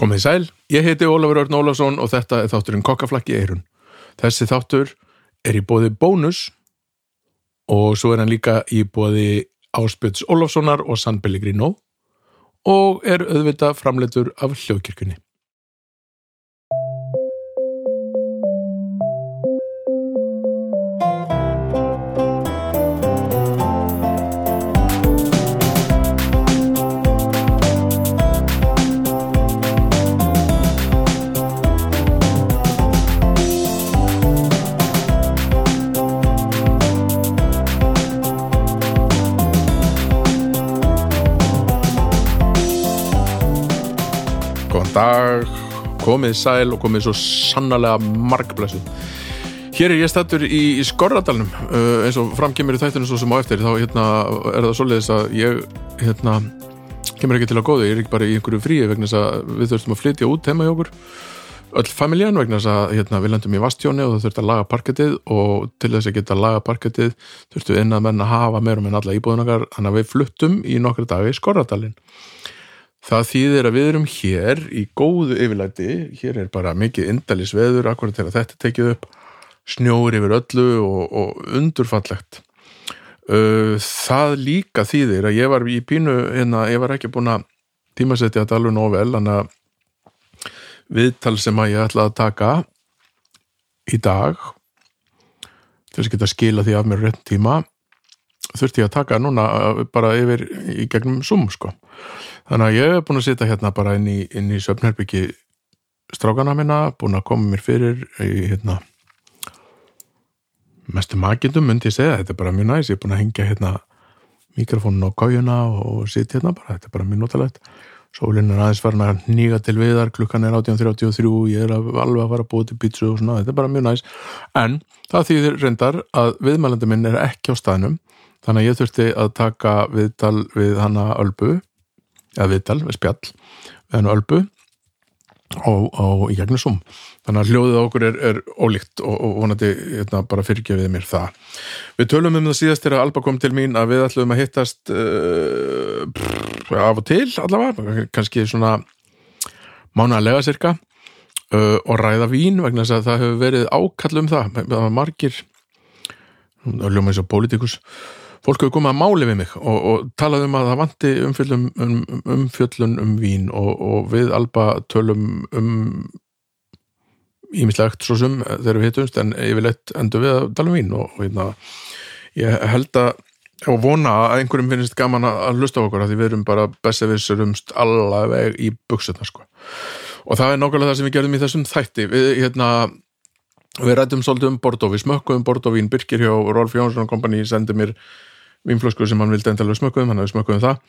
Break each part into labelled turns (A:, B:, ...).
A: Komið sæl, ég heiti Ólafur Örn Ólafsson og þetta er þátturinn Kokkaflakki Eirun. Þessi þáttur er í bóði bónus og svo er hann líka í bóði Áspjöts Ólafssonar og San Pellegrino og er auðvitað framleitur af hljóðkirkunni. Komið sæl og komið svo sannarlega margblessu. Hér er ég stættur í, í Skorradalnum, uh, eins og framkemur í þættinu svo sem á eftir, þá hérna, er það svoleiðis að ég hérna, kemur ekki til að góða, ég er ekki bara í einhverju fríi vegna þess að við þurftum að flytja út heima hjá okkur, öll familjan vegna þess að hérna, við lendum í vastjóni og það þurfti að laga parkettið og til þess að geta að laga parkettið þurftu inn að menna hafa meira með alla íbúðunakar, þannig að við fluttum í nokkru dagi í Skorradalinn. Það þýðir að við erum hér í góðu yfirlæti, hér er bara mikið indælis veður, akkurat þegar þetta tekið upp, snjóur yfir öllu og, og undurfallegt. Það líka þýðir að ég var í pínu, hérna, ég var ekki búin að tímasetja þetta alveg nóg vel, þannig að viðtal sem að ég ætla að taka í dag, þess að geta skila því af mér rétt tíma, þurfti ég að taka núna bara yfir í gegnum Zoom sko. Þannig að ég hef búin að sitja hérna bara inn í, í söfnherbyggi strákana minna, búin að koma mér fyrir í hérna mestu makindum myndi ég segja, þetta er bara mjög næs, ég er búin að hengja hérna mikrofónun á kójuna og sitja hérna bara, þetta er bara mjög notalegt. Sólinn er aðeins farin að nýga til viðar klukkan er 18.33, ég er alveg að fara að búa til pítsu og svona, þetta er bara mjög næs. En það þýðir reyndar að viðmælandi minn er ekki á staðnum þannig að ég þurfti að taka viðtal við hana Ölbu eða viðtal, við spjall við hana Ölbu og, í gegnum sum þannig að hljóðið okkur er, er ólíkt og, og vonandi hérna, bara fyrirgefið mér það. Við tölum um það síðast þegar Alba kom til mín að við ætlum að hittast uh, brr, af og til allavega, kannski svona mánalega cirka uh, og ræða vín vegna þess að það hefur verið ákall um það. Það var margir ljóma eins og pólitíkus fólk hefur komið að máli við mig og, og talað um að það vanti umfjöllun um, umfjöllun um vín og, og við alba tölum um ímislegt svo sem þegar við hittumst en yfirleitt endur við að tala um vín og, og hérna, ég held að og vona að einhverjum finnist gaman að hlusta á okkur að því við erum bara besefisurumst allaveg í buksuna sko. og það er nákvæmlega það sem við gerðum í þessum þætti við hérna við rættum svolítið um Bordeaux, við smökkuðum Bordeaux vín Birkir hjá Rolf Jónsson kompani sendi mér vínflösku sem hann vildi endalega smökkuðum hann hefði smökkuðum það.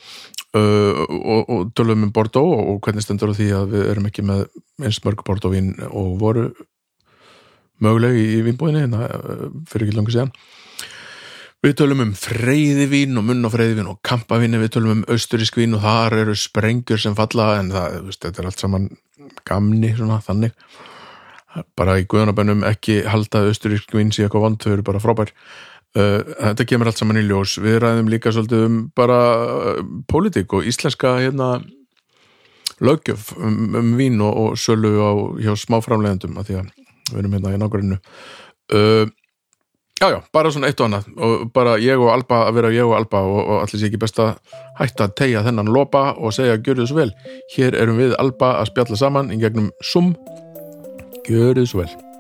A: Uh, og, og tölum um Bordeaux og, og hvernig stendur því að við erum ekki með eins mörg Bordeaux vín og voru möguleg í, vínbúðinni hérna, fyrir ekki langi síðan. Við tölum um freyðivín og munn og freyðivín og kampavín við tölum um austurísk vín og þar eru sprengjur sem falla en það, veist, þetta er allt saman gamni svona þannig. Bara í guðanabennum ekki halda austurísk vín síðan eitthvað vant, þau eru bara frábær uh, þetta kemur allt saman í ljós. Við ræðum líka svolítið um bara uh, pólitík og íslenska hérna lögjöf um, um vín og, og sölu á, hjá smáframlegendum að því að við erum hérna í nákvæminu uh, já já, bara svona eitt og annað. Og bara ég og Alba að vera ég og Alba og, og allir sé ekki best að hætta að tegja þennan lopa og segja gjörðu svo vel. Hér erum við Alba að spjalla saman í gegnum Zoom. Gjörðu svo vel.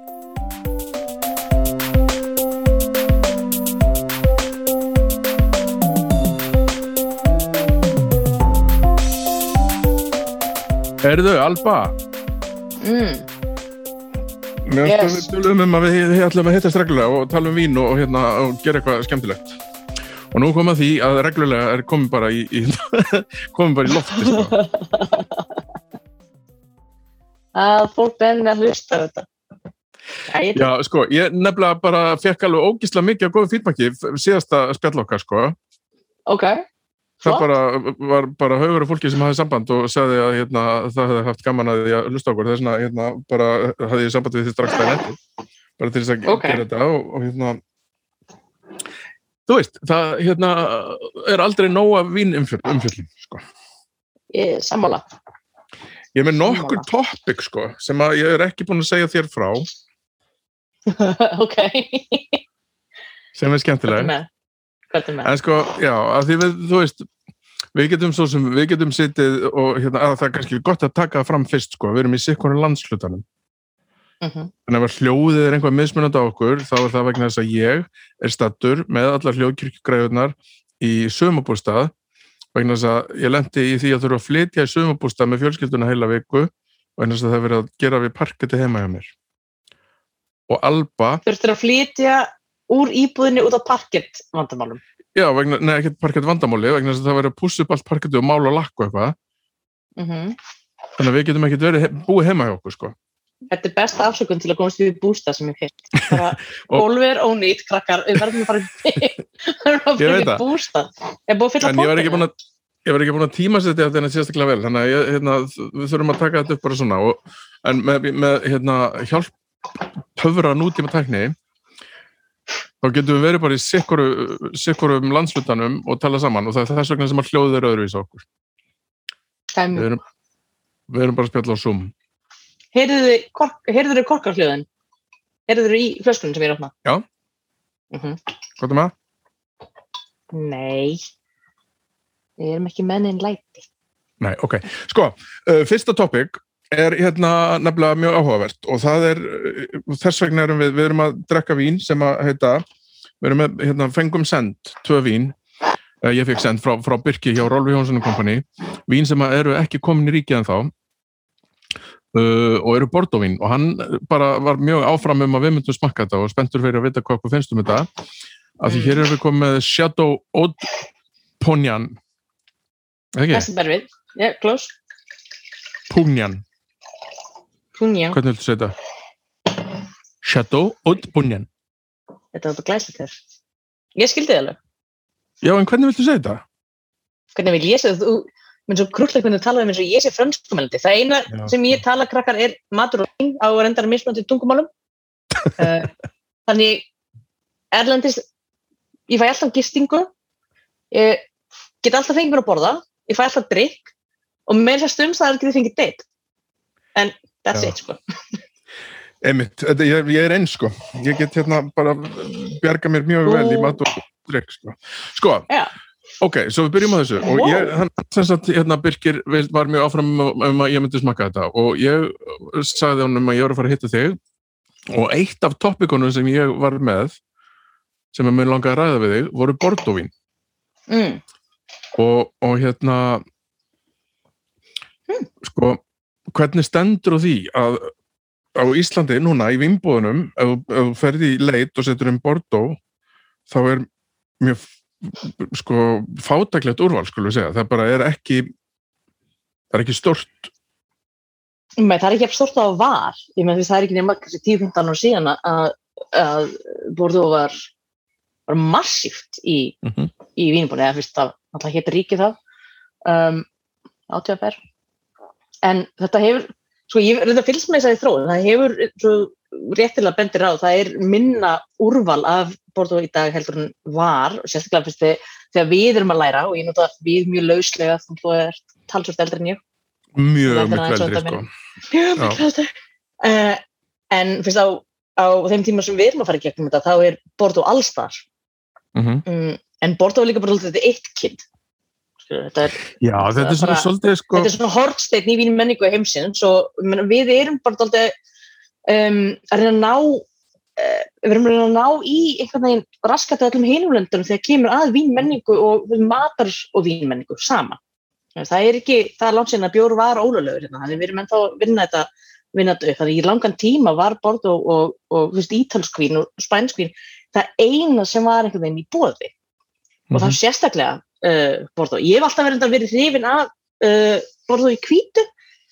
A: Erðu, Alba?
B: Mm.
A: Mér
B: Yes.
A: við tölum um að við, ætlum að hittast reglulega og tala um vín og, og, hérna, og gera eitthvað skemmtilegt. Og nú kom að því að reglulega er komið bara í, í komið bara í lofti, sko.
B: að fólk benni að hlusta þetta Æ,
A: Já, sko, ég nefnilega bara fekk alveg ógísla mikið af góðu fítbaki síðasta spjall okkar, sko.
B: ok
A: Það bara, var bara af fólki sem hafði samband og sagði að hérna, það hefði haft gaman að því að hlusta á okkur. Þess vegna hérna, bara hafði ég samband við því strax það netti. Bara til þess að
B: Ok.
A: gera þetta og, og hérna... Þú veist, það hérna, er aldrei nóga vín umfjöllum, sko.
B: ég sammála
A: Ég er með nokkur topic sko sem að ég er ekki búin að segja þér frá
B: ok.
A: sem er
B: Hvað
A: skemmtileg
B: með?
A: En sko, já, að því við, þú veist við getum svo sem, við getum sittið og hérna, að það er kannski gott að taka það fram fyrst sko, við erum í sikkunum landslutanum
B: Mhm.
A: en ef hljóðið er einhvað mismunandi á okkur þá er það vegna þess að ég er stattur með allar hljóðkirkjugræðunar í sömabústað vegna þess að ég lendi í því að þurfa að flytja í sömabústað með fjölskylduna heila viku vegna þess að það er verið að gera við parketti heima hjá mér og Alba,
B: Þurftur að flytja úr íbúðinni út á parkett vandamálum.
A: já, vegna, neða ekki parkett vandamáli vegna þess að það verið að pússa upp allt parketti og mála og lakka eitthvað
B: Mm
A: þannig að við getum ekkert verið he búið heima hjá okkur sko.
B: Þetta er besta afsökun til að komast við bústað sem ég fyrst. Bara, gólfið er ónýtt, krakkar, við verðum að fara
A: það.
B: bústað. Ég búið að fylla
A: en ég var ekki búin að ekki tíma setja þetta sérstaklega vel þannig að ég, hérna, við þurfum að taka þetta upp bara svona og, en með, með hérna, hjálp töfra nútíma tækni þá getum við verið bara í sikkoru, sikkorum landslutanum og tala saman og það er þess vegna sem að hljóðið er öðruvís á okkur við erum, við erum bara að spjalla á Zoom
B: Heyrðu kork, þið korkarhljóðin? Heyrðu þið í flöskunum sem ég er að opna?
A: Já.
B: Mhm.
A: hvað er með?
B: Nei. Við erum ekki mennin læti.
A: Nei, ok. Sko, uh, fyrsta topic er hérna nefnilega mjög áhugavert og það er, þess vegna erum við, við erum að drekka vín sem að heita, við erum með, hérna, fengum send, tvö vín, uh, ég fekk send frá, frá Birki hjá Rolfi Jónsson Company, vín sem að eru ekki komin í ríkið en þá uh, og eru Bordeaux-vín. Og hann bara var mjög áfram um að við myndum smakka þetta og spenntur fyrir að vita hvað okkur finnst um þetta, af því hér erum við komið með Shadow Oud Ponyan, ekki?
B: Þessi berfið. Já, close.
A: Punyan,
B: Punja.
A: hvernig viltu segja þetta? Chateau Oud Punyan.
B: Þetta var bara glæslega þér. Ég skildi það alveg.
A: Já, en hvernig viltu segja þetta?
B: Hvernig vil ég segja þú minn svo krútlega hvernig þú talaði eins og ég sé franskumælandi. Það eina
A: Já.
B: sem ég tala krakkar er matur og vín á reyndar mismöndi tungumálum. uh, þannig erlendis ég fæ alltaf gistingu ég get alltaf fengið mér að borða ég fæ alltaf drikk og þess að stundstæðar get ég fengið date en that's it sko
A: Einmitt, ég, ég er eins, sko. Ég get hérna bara bjarga mér mjög vel í mat og drikk, sko. Sko,
B: Já.
A: ok, svo við byrjum á þessu. Og ég, hann, sem sagt, hérna, Birkir var mjög áfram um, um að ég myndi smakka þetta. Og ég sagði honum að ég var að fara að hitta þig. Og eitt af topikunum sem ég var með, sem ég mun langa að ræða við þig, voru Bordeaux-vín.
B: mm.
A: og, og hérna sko hvernig stendur því að á Íslandi núna í vinnbúðunum ef, þú- ferði í leit og setur um Bordeaux þá er mjög sko fátaklegt úrval skulum við segja, það bara er ekki það er ekki stort
B: Nei, það er ekki stort á að var. Ég með því það er ekki nema kannski 10-15 ára síðan að, að Borðó var, var massíft í,
A: mm -hmm.
B: í Vínbúni eða fyrst það, alltaf hétt ríkið það. Um, átjáfer en þetta hefur sko ég reynda fylgst með þessari þróun það hefur svo réttilega bendir á það er minna úrval af Borðó í dag heldur en var og sérstaklega fyrst þegar við erum að læra og ég nota við mjög lauslega að þú er talsvort eldri en ég.
A: Mjög
B: er
A: miklu eldri sko.
B: mjög miklu þetta uh, en fyrst á, á þeim tíma sem við erum að fara í gegnum þetta þá er Bordeaux allstar
A: mm
B: mm, en Bordeaux er líka bara þetta eitt kind þetta er,
A: já, þetta er svona svolítið sko
B: þetta er svona hortsteinn í vín menningu heimsins og við erum bara dálítið um, að reyna að ná uh, við erum að reyna að ná í einhvern veginn raskata öllum hinumlöndunum þegar kemur að vín menningu og matar og vín menningu sama það er ekki, það er langt sinna að bjór var ólöflegur hérna, þannig við erum ennþá að vinna þetta vinna þetta upp, þannig í langan tíma var Bordeaux og, og, og veist, ítalskvín og spænskvín, það eina sem var einhvern veginn í bóði og það
A: Mhm.
B: sérstaklega uh, Bordeaux. Ég hef alltaf verið, verið hrifin af uh, Bordeaux í hvítu.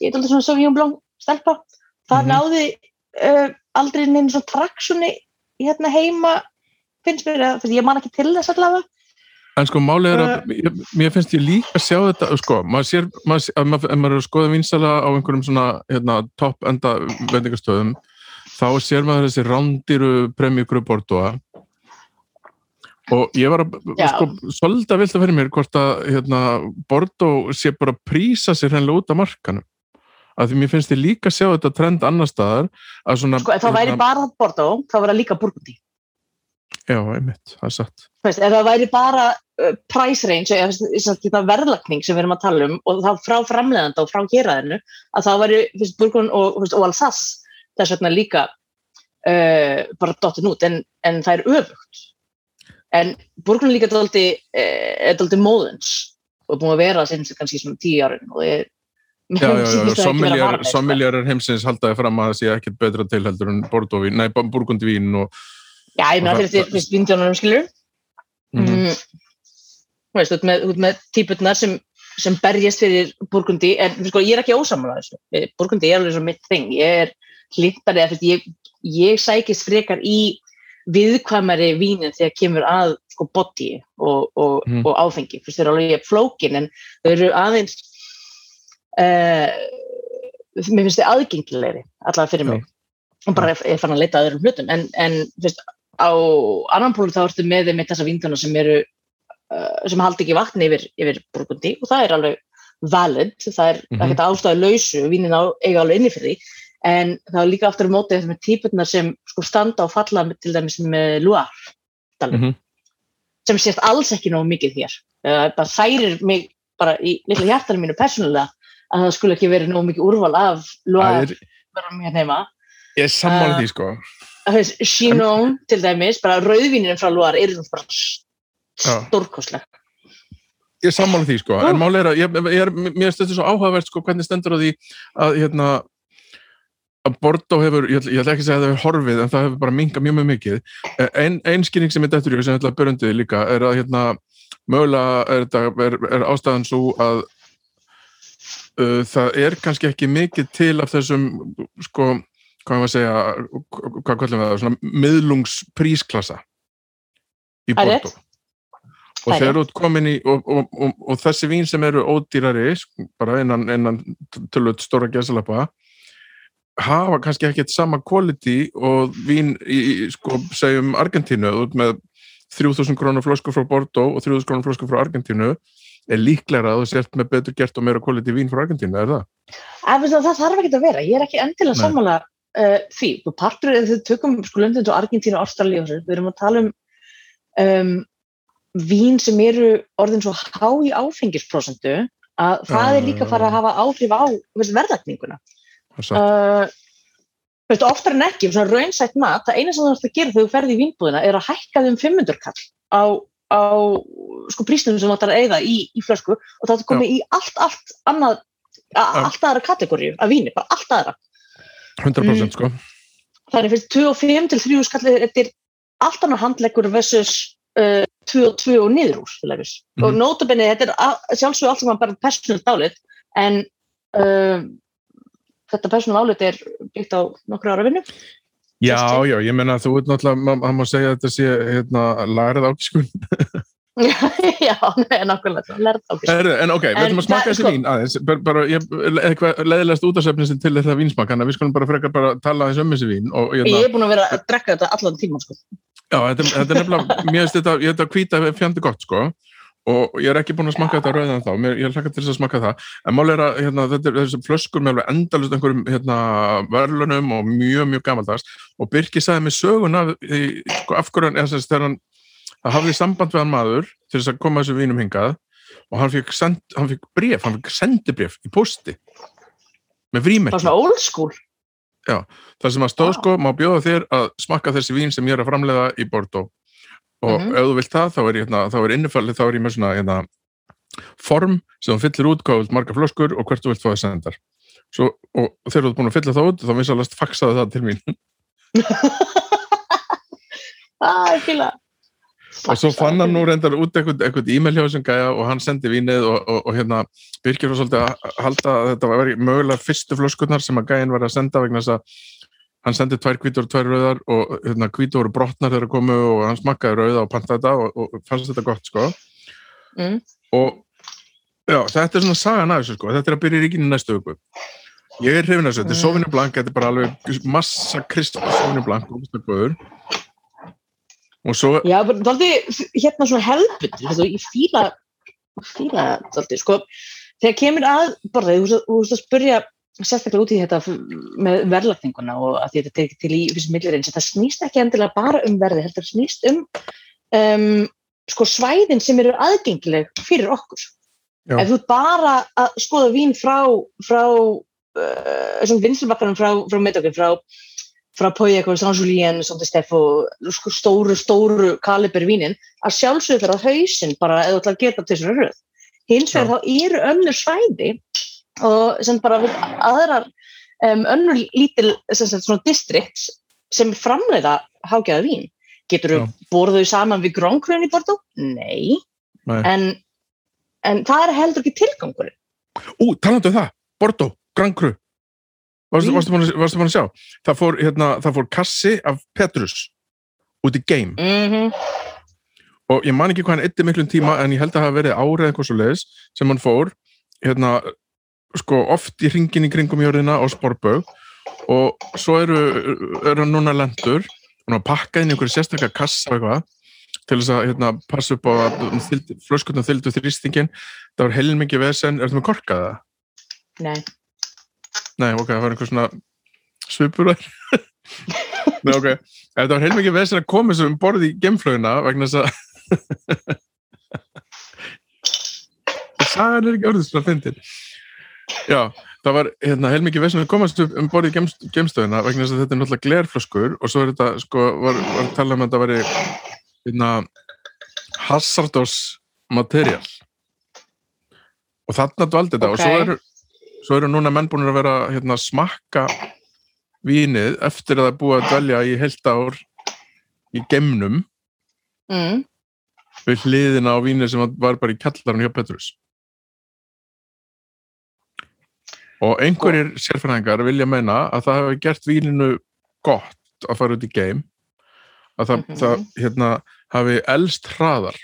B: Ég er alltaf svona Sauvignon Blanc stelpa. Það
A: Mhm.
B: náði uh, aldrei neina svona traksunni hérna heima finnst mér, eða, fyrir ég man ekki til þess allavega.
A: En sko málið er að ég, mér finnst ég líka að sjá þetta sko, maður sér, maður, ef maður, maður er að skoða vinsala á einhverjum svona hérna, topp enda vendingastöðum þá sér maður þessi rándýru premjúkru Bordeaux og ég var að sko, svolítið að vilta fyrir mér hvort að hérna, Bordeaux sé bara að prísa sér hennilega út af markanum. Að því mér finnst ég líka sjá þetta trend annar staðar að svona
B: sko, það væri
A: hérna-
B: bara Bordeaux, það líka Burgundy.
A: Já, einmitt, það er satt.
B: Veist, ef það væri bara uh, price range eða að verðlagning sem við erum að tala um og þá frá framleiðanda og frá héræðinu að þá væri fyrst, Burgund og, og Alsace þess vegna líka uh, bara dottin út en, en það er öfugt en er líka uh, er daldi móðins og er búin að vera sem kannski svona tíu árin og er það
A: sommelier,
B: varðveist, sko.
A: heimsins haldaði fram að það sé ekkert betra til heldur en og
B: Já, ég meina fyrir
A: það-
B: því fyrst vindjónunum skilur
A: Mhm.
B: mm. Þú veist, þú ert með, típutnar sem, sem berjast fyrir Burgundi, en sko, ég er ekki ósamlega þessu. Eh, Burgundi er alveg svo mitt þing. Ég er hlýttari, eða ég, ég sækist frekar í viðkvæmari vínin þegar kemur að sko, body og, og,
A: Mhm.
B: og áfengi. Þau eru alveg flókin, en þau eru aðeins uh, mér finnst þau aðgengilegri allavega fyrir mig og bara er, er fann að leita að öðrum hlutum en, en fyrst, á annan pólum þá ertu með með þessa vindana sem eru uh, sem haldi ekki vatni yfir, yfir burgundi og það er alveg valid það er
A: Mhm.
B: ekkert ástæðu lausu vínin á, eiga alveg inni fyrir því en það er líka aftur á móti þetta með típurnar sem sko standa og falla til dæmis með Loire dalnum,
A: Mhm.
B: sem sést alls ekki nógu mikið hér. Það særir mig bara í litla hjartanum mínu persónulega að það skulle ekki verið nógu mikið úrval af
A: Það
B: Loire
A: er,
B: verðum hér heima.
A: Ég er sammála
B: Uh,
A: því sko.
B: Chinon til dæmis, bara rauðvinir frá Loire eru bara
A: Já.
B: stórkostleg
A: ég er sammála því sko, en máli er að ég, ég er, mér þetta svo áhugavert sko hvernig stendur á því að hérna að Bordeaux hefur, ég ætla, ég ætla ekki að segja að það hefur horfið en það hefur bara minkað mjög mjög mikið. Eh, ein, skýring sem er dættur í sem ég ætla að börjandi líka er að hérna mögulega er, er, er ástæðan svo að uh, það er kannski ekki mikið til af þessum sko, hvað var að segja hvað kallum við það, svona miðlungsprísklassa í
B: er.
A: Bordeaux. Og
B: er
A: þegar þú ert komin í og, og, og, og þessi vín sem eru ódýrari bara innan, innan tölvöld stóra gæsalappa hafa kannski ekkert sama quality og vín í, sko, segjum Argentínu, þú ert með 3000 krónur flösku frá Bordeaux og 3000 krónur flösku frá Argentínu er líklega að þú sért með betur gert og meira quality vín frá Argentínu, er það?
B: Ef, það, það þarf ekki að vera, ég er ekki endilega sammála uh, því, og partur þau tökum sko löndin til Argentínu og Ástralíu við erum að tala um um, vín sem eru orðin svo há í áfengisprósentu að það er líka að fara að hafa áhrif á þú veist, verðlækninguna
A: er.
B: Uh, veistu, oftar en ekki, um svona raunsætt mat, það eina sem þú þarfst að gera þegar þú ferði í vínbúðina er að hækka um 500 kall á, á sko prísnum sem þú ætlar að eyða í, í flösku og það er komið í allt, allt annað, allt aðra kategóriu af víni, bara allt aðra.
A: 100% sko.
B: Þannig finnst 25 til 3 skallið þetta er allt annað handleggur versus uh, 2 og 2 og niður úr mm
A: Mhm.
B: og nótabenni, þetta er sjálfsög allt saman bara personal dálit en uh, þetta personal álit er byggt á nokkru ára vinnu.
A: Já,
B: Just
A: já, ég menna að þú ert náttúrulega, ma- hann má segja að þetta sé hérna, lærið ákiskun
B: já, nei, nákvæmlega ákvæmst
A: Heru, En ok, við ætlum að smakka
B: það-
A: þessi
B: sko-
A: vín aðeins. Bara, bara ég, eitthvað leðilegast útasefni sem til þetta vínsmak, þannig að við skulum bara frekar bara tala aðeins um þessi vín og
B: ég
A: hérna,
B: er búin að vera að drekka þetta allan tíma sko.
A: já, þetta, er- þetta er nefnilega mér finnst þetta, ég þetta hvíta fjandi gott sko og ég er ekki búin að smakka þetta rauðan þá mér, ég hlaka til þess að smakka það. En mál er að hérna, þetta er þessi flöskur með alveg endalust einhverjum hérna, verðlunum og mjög, mjög gamaldags. Og Birki sagði mig söguna sko, af hverju hann, þegar hann það hafði samband við hann maður til þess að koma þessu vínum hingað og hann fikk, send, hann fikk bref, hann fikk sendibref í posti með frímerki.
B: Svona old school.
A: Þar sem að stóð sko, má bjóða þér að smakka þessi vín sem ég er að framleiða í Bordeaux og
B: Mhm.
A: ef þú vilt það, þá er hérna, þá er innifallið, þá er ég með svona hérna, form sem þú fyllir út hvað þú vilt marga flöskur og hvert þú vilt fá það sendar. Svo, og þegar þú ert búin að fylla það út þá vinsalast faxaði það til mín.
B: Ah, ég fíla
A: og svo fann hann nú reyndar út eitthvað, e-mail hjá þessum gæja og hann sendi vínið og, og, og hérna Birkir var svolítið að halda að þetta var mögulega fyrstu flöskurnar sem að gæjan var að senda vegna þess að hann sendi tvær hvítur og tvær rauðar og hérna hvítur voru brotnar þegar það komu og hann smakkaði rauða og pantaði þetta og, og fannst þetta gott sko.
B: Mm.
A: og já, þetta er svona sagan af þessu sko, þetta er að byrja í ríkinu næstu viku. Ég er hrifin af þessu, þetta er
B: Mm.
A: Sauvignon Blanc þetta er bara alveg massa krisp Sauvignon Blanc og góður. Og svo
B: Já, bara daldi hérna svona hefðbundur, þú, ég fíla, fíla daldi, sko, þegar kemur að borðið, þú veist að- að spurja sérstaklega út í þetta með verðlagtinguna og að þetta ekki til í fyrst millir eins þetta snýst ekki endilega bara um verði þetta snýst um, um sko svæðin sem eru aðgengileg fyrir okkur.
A: Já.
B: ef þú bara að skoða vín frá frá uh, vinslubakkarum frá, frá meðdokkin frá frá Saint-Julien Steffo, sko, stóru, stóru kaliber vínin, að sjálfsögur það að hausin bara eða að geta til þessari röð hins vegar þá eru önnur svæði og sem bara við aðrar um, önnur lítil districts sem framleiða hágæða vín. Getur þú borðuð saman við grónkvöðin í Bordeaux? Nei,
A: Nei.
B: En, en það er heldur ekki tilgangurinn.
A: Ú, talandu um það, Grand Cru. Varstu, varstu, varstu búin að sjá? Það fór, hérna, það fór kassi af Petrus út í game
B: mm
A: og ég man ekki hvað hann eitti miklum tíma en ég held að það hafa verið árið eitthvað svo leiðis sem hann fór hérna, sko, oft í ringin í kringum jörðina á Sporbög og svo eru, eru núna lendur var pakkað inn í einhverju sérstaklega kassa og eitthvað til þess að hérna, passa upp á að flöskutna þyldu þrýstingin það var heilmikið vesen, ertu með korkaða?
B: Nei,
A: Nei, ok, það var einhver svona svipur. Nei, ok, það var heilmikið vesen að koma þessu um borð í gemflögina vegna þess að Sagan er ekki orðið svona fyndin. Já, það var hérna, heilmikið vesen að koma þessu um borð í gems, gemstöðina vegna þess að þetta er náttúrulega glerflöskur og svo er þetta, sko, var, var að tala um að þetta væri hérna hazardous material og þarna dvaldi þetta og
B: Ok.
A: svo eru svo eru núna menn búin að vera hérna, smakka vínið eftir að það er búið að dvelja í heilt ár í gemnum
B: mm.
A: við hliðina á vínið sem var bara í kjallarinn hjá Petrus og einhverjir sérfræðingar vilja meina að það hefur gert víninu gott að fara út í geim að það,
B: Mhm.
A: það hérna, hafi elst hraðar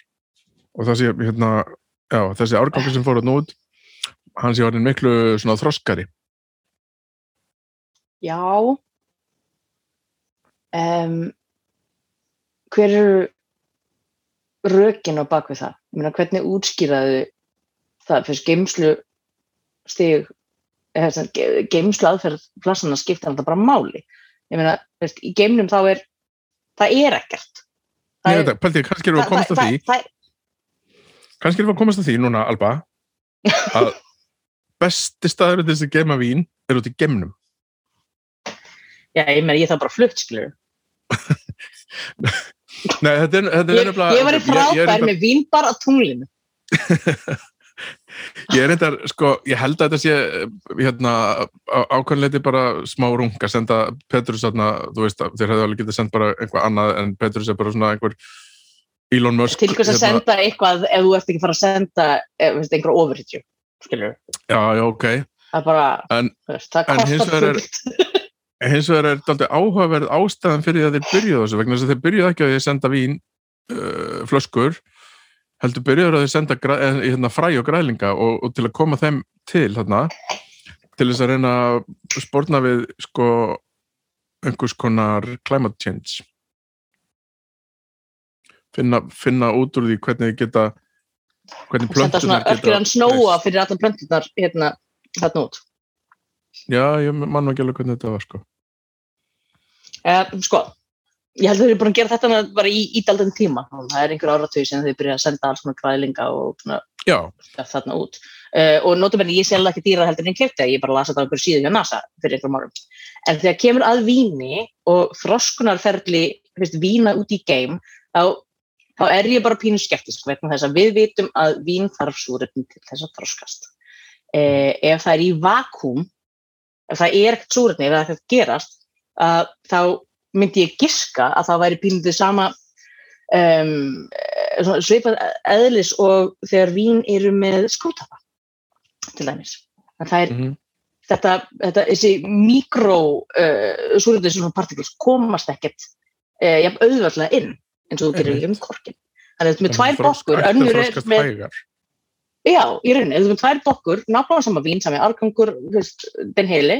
A: og sé hérna, já, þessi árgangur sem fór að út hann sé orðin miklu svona þroskari
B: Já um, Hver eru rökin á bakvið það? Meina, hvernig útskýraðu það fyrst geimslu stig eða sem sagt, ge- geimslu aðferð plassana skipta þetta bara máli. Ég meina, veist, í geimnum þá er það er ekkert. Það
A: það, Paldi, kannski erum við að komast að því.
B: það,
A: kannski erum við að komast að því núna, Alba að besti staður til þess að geima vín er út í gemnum
B: já, ég meina, ég það bara flutt skilur
A: Nei, þetta er, þetta er
B: ég, ég var í
A: er
B: frábær með vínbar á tunglinu
A: Ég er reyndar, sko, ég held að þetta sé hérna, á- ákveðinleiti bara smá rung að senda Petrus þarna, þú veist, að þeir hefðu alveg getið sendt bara eitthvað annað en Petrus er bara svona einhver Elon Musk
B: til hvers að
A: hérna-
B: senda eitthvað ef þú ert ekki að fara að senda ef, veist, einhver ofurhitju skilur
A: Já, já, ok.
B: Bara,
A: En-
B: veist,
A: en hins vegar er- hins vegar er þetta áhugaverð ástæðan fyrir að þeir byrjuðu þessu vegna þess að þeir byrjuðu ekki að að senda vín uh, flöskur heldur byrjuður að þeir senda græ, eh, hérna, fræ og grælinga og, og til að koma þeim til þarna til þess að reyna að spórna við sko einhvers konar climate change? Finna, finna út úr því hvernig þið geta hvernig plöntunar
B: örkjörðan snóa fyrir allar plöntunar hérna þarna út.
A: Já, ég mann ekki alveg hvernig þetta var sko.
B: Eh, sko, ég held að þeir eru búin að gera þetta bara í ídaldan tíma. Það er einhver áratug sem þeir byrja að senda alls svona græðlinga og svona þarna út. Uh, og notabenni ég selða ekki dýra heldur en kefti ég bara lasa þetta á einhverju síðu hjá NASA fyrir einhverjum árum. En þegar kemur að víni og þroskunarferli veist, vína út í geim þá, þá er ég bara pínu skeptisk við vitum að vín þarf súrefni til þess að þroskast. Uh, ef það er í vakúm ef það er ekkert súrefni ef það er ekkert gerast uh, þá myndi ég giska að það væri pínu til sama um, svipað eðlis og þegar vín eru með skrútapa til dæmis. Það er
A: mm
B: þetta, þetta, þessi mikró uh, súrefni svona partikls komast ekkert uh, jafn auðvöldlega inn eins og þú gerir ekki um korkin. Þannig að þetta með tvær bokkur, önnur er með,
A: hægar.
B: já, í rauninni, þetta með tvær bokkur, nákvæmlega sama vín, sami veist, den heili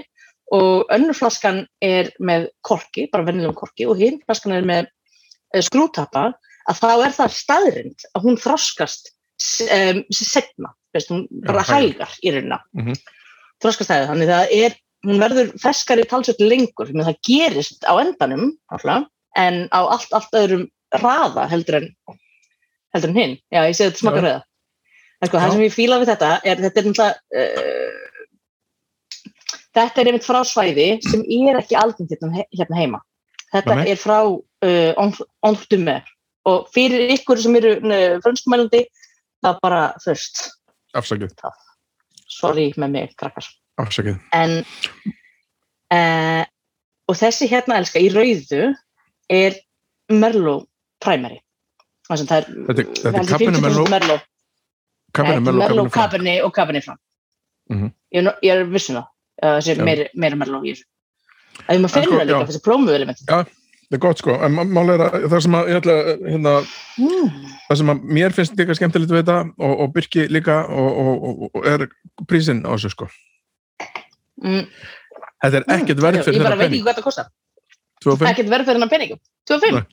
B: og önnur flaskan er með korki, bara vennilegum korki og hinn flaskan er með uh, skrútapa að þá er það staðrind að hún þroskast um, setna, veist, hún bara
A: hægar.
B: hægar í raunina
A: Mhm.
B: þroskast hægar, þannig það er hún verður ferskari talsveit lengur, menn það gerist á endanum, alltaf, en á allt, allt öðrum raða heldur en heldur en hinn, já ég segi þetta smakar rauða en sko
A: Já.
B: það sem ég fíla við þetta er þetta er náttúrulega uh, þetta er einmitt frá svæði sem er ekki algengt hérna, hérna heima. Þetta er frá uh, Ondume og fyrir ykkur sem eru uh, frönskumælandi það bara þurft
A: afsakið,
B: sorry með mig krakkar.
A: Afsakið.
B: En uh, og þessi hérna elska í rauðu er Merlot primary. Er
A: Þetta er- þetta er
B: heldur
A: Cabernet
B: 50%
A: Merlot?
B: Merlot.
A: Cabernet
B: Nei,
A: Merlot,
B: Merlot,
A: Cabernet Franc.
B: Cabernet og Cabernet Franc
A: Mhm.
B: ég, er nú- ég er vissum það þessi
A: Já.
B: meira, meira í þessu. Að maður
A: En
B: finnur
A: sko,
B: það líka
A: já.
B: þessi prómuelement.
A: Það er gott sko, en má- mál að það sem að ég ætla, hérna,
B: mm.
A: það sem að mér finnst líka skemmtilegt við þetta og, og Birki líka og, og, og, er prísinn á þessu sko.
B: Mm.
A: þetta er ekkert verð
B: ég
A: fyrir
B: bara
A: þetta
B: veit ekki hvað þetta kostar.
A: 25
B: ekkert verð fyrir hennar peningum 25,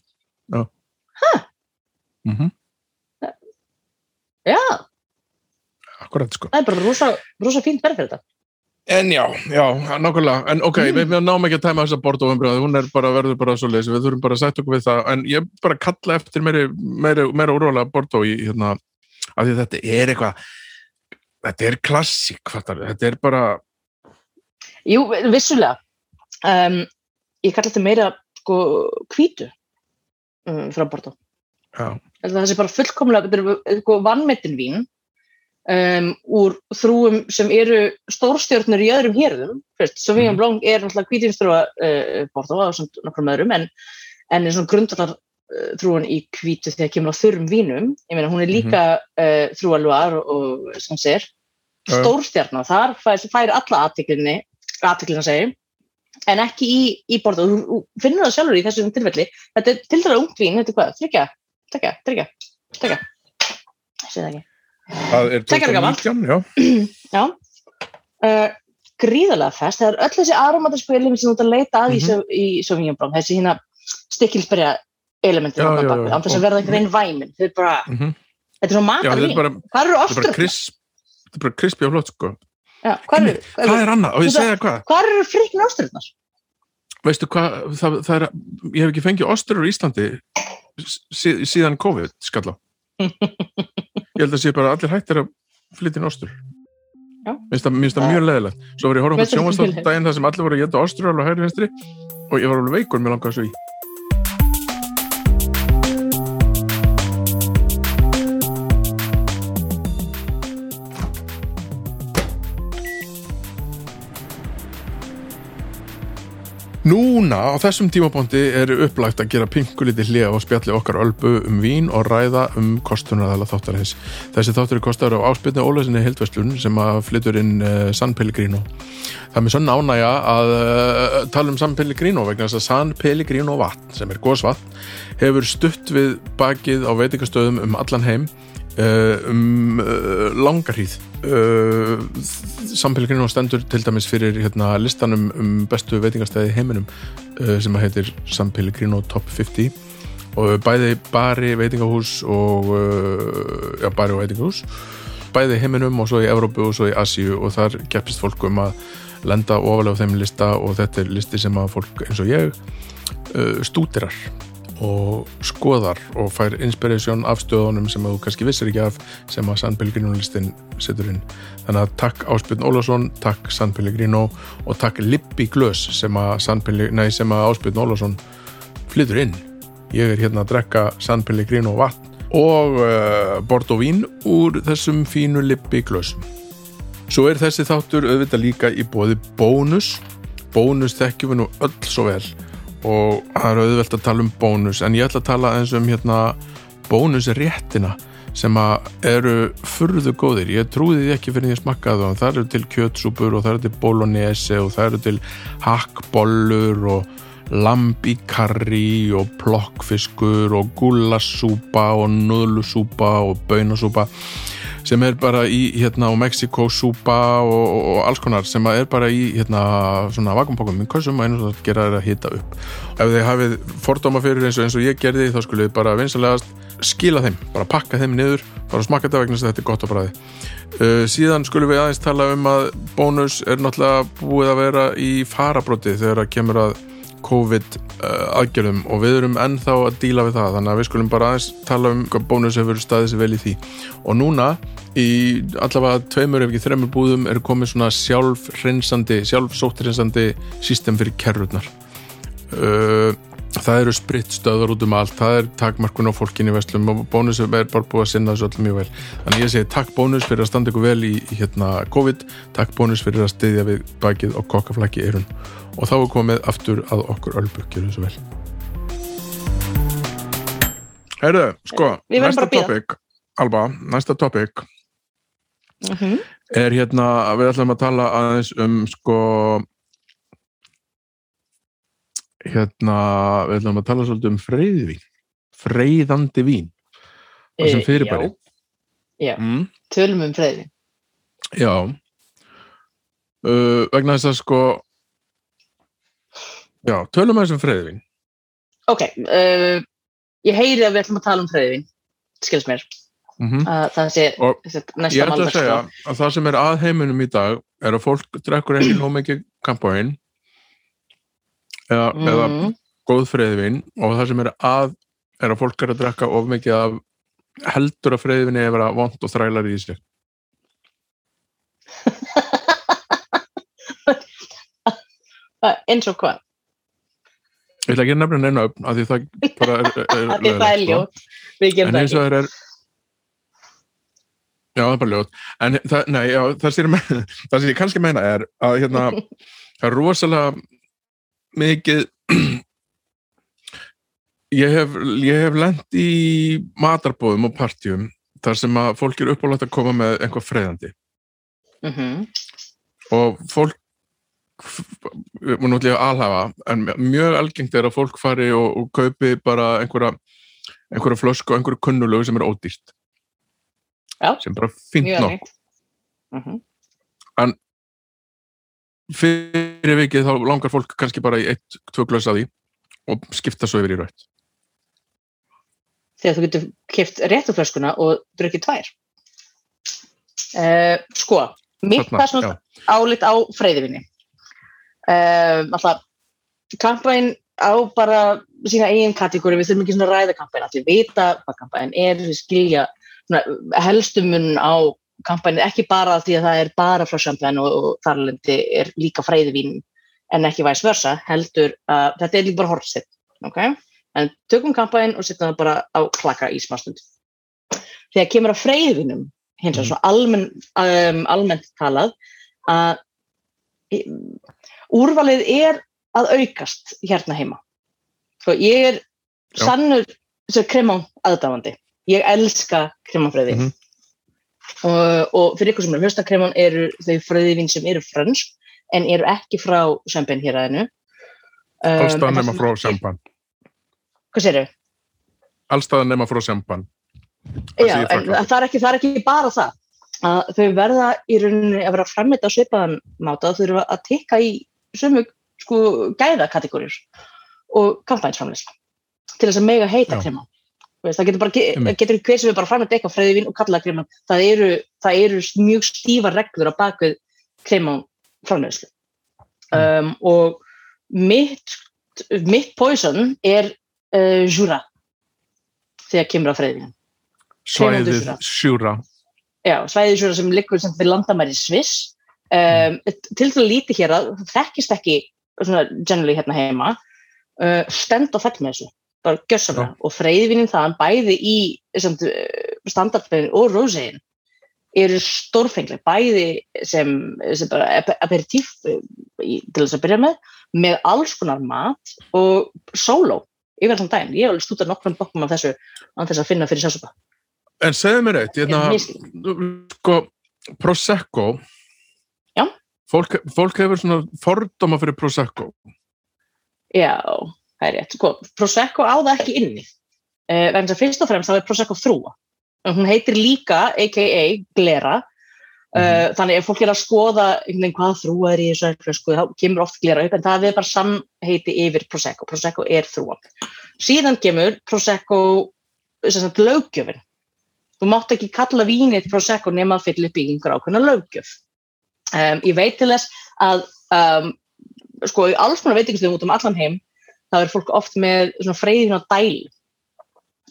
A: mm -hmm.
B: já,
A: akkurat sko.
B: Það er bara rosa, rosa fínt verð fyrir þetta
A: En já, já, nákvæmlega, en ok,
B: Mm.
A: við, náum ekki að tæma þessa bortóumbröðu, hún er bara, verður bara svo leys, við þurfum bara að sætta okkur við það, en ég bara kalla eftir meiri, meiri, meira úrvalega bortó í, hérna, af því þetta er eitthvað, þetta er klassík, fattar, þetta er bara,
B: jú, vissulega. Um, ég kalla þetta meira sko hvítu um, frá Bordeaux
A: já,
B: það sé bara fullkomlega þetta er sko, vannmettin vín um, úr þrúum sem eru stórstjörnur í öðrum hérðum. Sauvignon
A: Mhm.
B: Blanc er náttúrulega hvítinstrúa uh, Bordeaux og svona nokkrum öðrum en, en er svona grundvallar uh, þrúan í hvítu þegar kemur á þurrum vínum ég meina hún er líka uh, þrúa Loire og, og sem sér
A: Já.
B: stórstjarnar, þar fær, fær alla aðtiklinni, aðtiklina segi en ekki í, í þú þú finnur það sjálfur í þessum tilfelli. Þetta er til dæra ungt vín, þetta er hvað, þryggja þryggja, þryggja, þryggja ég sé það ekki
A: það er
B: Tveggja ára gamalt.
A: 2019, já,
B: Já. Uh, gríðarlega fest. Það er öll þessi element sem þú ert að leita að
A: Mhm.
B: mm í Sauvignon Blanc. Þessi hérna stikkilsberja elementin
A: Já,
B: þarna
A: já,
B: bak við,
A: já.
B: án þess að verða einhvern veginn væmin. Þau er bara,
A: mm
B: þetta er svona matarvín. Hvað eru
A: er krisp, þetta er bara krispi og flott, sko.
B: Já, hvað eru, hvað
A: er annað? Og ég segja hvað,
B: hvað eru frikna osturnar?
A: veistu hvað, það, það er, ég hef ekki fengið osturur í Íslandi sí, síðan COVID, skalla. ég held að sé bara allir hættir að flytja inn ostur. Finnst það- mjög leðilegt. Svo var ég að horfa
B: finnst það
A: sjónvastátt daginn þar sem allir voru að geta ostur alveg hægri vinstri og ég var alveg veikur með langaði svo í. Núna á þessum tímabóndi er upplægt að gera pinkuliti hlið á spjalli okkar ölbu um vín og ræða um kostunarðala þáttarins. Þessi þáttur er kostar á áspilni Ólasinni Hildverslun sem að flytur inn uh, San Pellegrino. Það er mér svona ánægja að uh, tala um San Pellegrino vegna þess að San Pellegrino vatn sem er góðsvatn hefur stutt við bakið á veitingastöðum um allan heim um uh, langar hríð uh, San Pellegrino stendur til dæmis fyrir hérna, listanum um bestu veitingastæði í heiminum sem að heitir Pellegrino Top 50 og bæði bari veitingahús og já, bari og veitingahús. Bæði heiminum og svo í Evrópu og svo í Asíu og þar keppist fólk um að lenda ofalega á þeim lista og þetta er listi sem að fólk eins og ég stútirar og skoðar og fær inspiration af stöðunum sem þú kannski vissir ekki af sem að San Pellegrino listin setur inn. Þannig að takk Áspjörn Ólafsson, takk San Pellegrino og takk Lippi Glös sem að, nei, sem að Áspjörn Ólafsson flytur inn. Ég er hérna að drekka San Pellegrino vatn og uh, Bordeaux vín úr þessum fínu Lippi Glösum. Svo er þessi þáttur auðvitað líka í bóði bónus. Bónus þekkjum við nú öll svo vel og það er auðvelt að tala um bónus en ég ætla að tala eins um hérna bónusréttina sem að eru furðu góðir. Ég trúði því ekki fyrir því að smakka það það eru til kjötsúpur og það eru til bolognese og það eru til hakkbollur og lamb í karri og plokkfiskur og gullasúpa og nudlusúpa og bönasúpa sem er bara í hérna á Mexiko súpa og, og, og alls konar sem að er bara í hérna svona vakumpokkum í kössum og einu sem það gera er að hita upp. Ef þið hafið fordóma fyrir eins og eins og ég gerði þá skulle þið bara vinsalegast skila þeim, bara pakka þeim niður bara smakka þetta vegna að þetta er gott á bræði uh, síðan skulum við aðeins tala um að bónus er náttúrulega búið að vera í farabróti þegar það kemur að COVID uh, aðgjörðum og við erum ennþá að díla við það þannig að við skulum bara aðeins tala um hvað bónus hefur staðið sér vel í því. Og núna í allavega tveimur ef ekki þreimur búðum er komið svona sjálfrensandi sjálfsóttrensandi system fyrir kerrurnar. Uh, það eru spritstöðar út um allt. Það er takmarkun á fólkin í vestlum og bónus er bara búið að sinna þessu öllum mjög vel. Þannig ég segi takk bónus fyrir að standa ykkur vel í, hérna COVID, takk bónus fyrir að styðja við bakið og kokkaflæki eirun og þá er komið aftur að okkur ölbu, gjör þessu vel. Heyrðu, sko, næsta topic Alba, næsta topic.
B: Mm -hmm.
A: er hérna, við ætlum að tala aðeins um sko hérna, við ætlum að tala svolítið um freyðvín freyðandi vín. Það sem fyrirbæri.
B: Já,
A: mm,
B: tölum um freyði.
A: já. Uh, vegna þess að sko já, tölum aðeins um freyðvín
B: Ok, uh, ég heyri að við ætlum að tala um freyðin, skilst mér.
A: mm
B: Uh, það sé
A: Og
B: þetta
A: ég
B: næsta
A: ætla að segja
B: sko.
A: að það sem er að heiminum í dag er að fólk drekkur ekki nóg mikið kampáin eða, eða
B: Mm,
A: góð freyðvin og það sem er að er að fólk er að drekka of mikið af heldur að freyðvinni er að vera vond og þrælar í sig
B: eins og hvað?
A: ég ætla ekki að nefna neina upp af því það bara er, er, er,
B: er
A: sko.
B: ljót. Við gerum
A: en eins og það er já það er bara ljót en það, nei, já, það sem ég kannski meina er að hérna það er rosalega mikið ég hef, hef lent í matarbóðum og partjum þar sem að fólk er uppálægt að koma með einhvað freyðandi
B: Mm
A: og fólk erum náttúrulega alhafa en mjög algengt er að fólk fari og, og kaupi bara einhverja einhverja flösku og einhverju kunnulegu sem er ódýrt
B: Já.
A: sem bara
B: Mjög
A: nokk
B: algengt. Mhm.
A: fyrir vikið þá langar fólk kannski bara í eitt, tvö glös að því og skipta svo yfir í rautt.
B: Þegar þú getur kipt réttu flöskuna og drukkið tvær. Uh, sko, mitt
A: Þarna,
B: persónalt álit á freyðivinni. Uh, alltaf, kampæn á bara sína eigin kategóri, við þurfum ekki svona ræða kampæn, allir vita hvað kampæn er, við skilja helstumun á kampæn, ekki bara því að það er bara frá champagne og, og þarlendi er líka freyðivin en ekki væs versa, heldur að þetta er líka bara horfstitt, ok? En tökum kampæn og setjum það bara á klaka í smástund. Þegar kemur að freyðvinum, hins vegar
A: Mhm.
B: svona almenn, um, almennt talað, að úrvalið er að aukast hérna heima. Svo ég er
A: Já.
B: sannur kremán aðdáandi. Ég elska kremánfröði.
A: Mhm.
B: Og, og fyrir ykkur sem er að hlusta kremán eru þau fröðivinn sem eru frönsk en eru ekki frá champagne hér aðeinu. Um,
A: allstað nema frá sjampan
B: Hvað séru?
A: allstað nema frá sjampan Það
B: Já, en það er, ekki, það er ekki bara það. Að þau verða í rauninni að vera frammeita á svipaðan máta þau eru að tikka í sömu sko, gæðakategóriur og kampænsframleysla til þess að mega heita krema. Það getur, bara, getur hver sem við bara frammeita eitthvað freyðivinn og kalla það krema. Það eru, það eru mjög stífa reglur á bakvið krema framleyslu. Um, og mitt, mitt poison er uh, júra þegar kemur á freyðivinn.
A: svæðið
B: Kremandusra.
A: sjúra
B: Já, svæðið svona sem liggur sem við landamæri Sviss. Um, til þess að líti hér að þekkist ekki svona generally hérna heima uh, stend og fell með þessu bara gjössamlega og freyðvinnin þaðan bæði í uh, standardfegin og roséin eru stórfengleg. Bæði sem, sem aperitíf í- til þess að byrja með með alls konar mat og solo yfir allan daginn, ég hef alveg stútað nokkrum bokkum af þessu án þess að finna fyrir sásupa
A: en segðu mér eitt hérna,
B: Ég misskil.
A: sko, Prosecco.
B: Já.
A: fólk, fólk hefur svona fordóma fyrir Prosecco.
B: Já, það er rétt. Sko, Prosecco á það ekki inni. Uh, vegna þess að fyrst og fremst þá er Prosecco þrúa. Og Hún heitir líka, a.k.a. glera. Uh, Þannig ef fólk er að skoða einhvern hvað þrúa er í þessu flösku, þá kemur oft glera upp, en það er bara samheiti yfir Prosecco. Prosecco er þrúa. Síðan kemur Prosecco löggjöfin þú mátt ekki kalla vínið prosecco nema að fylla upp í einhver ákveðna löggjöf um, ég veit til þess að um, sko í alls konar veitingastöðum út um allan heim þá er fólk oft með svona freyðin á dæl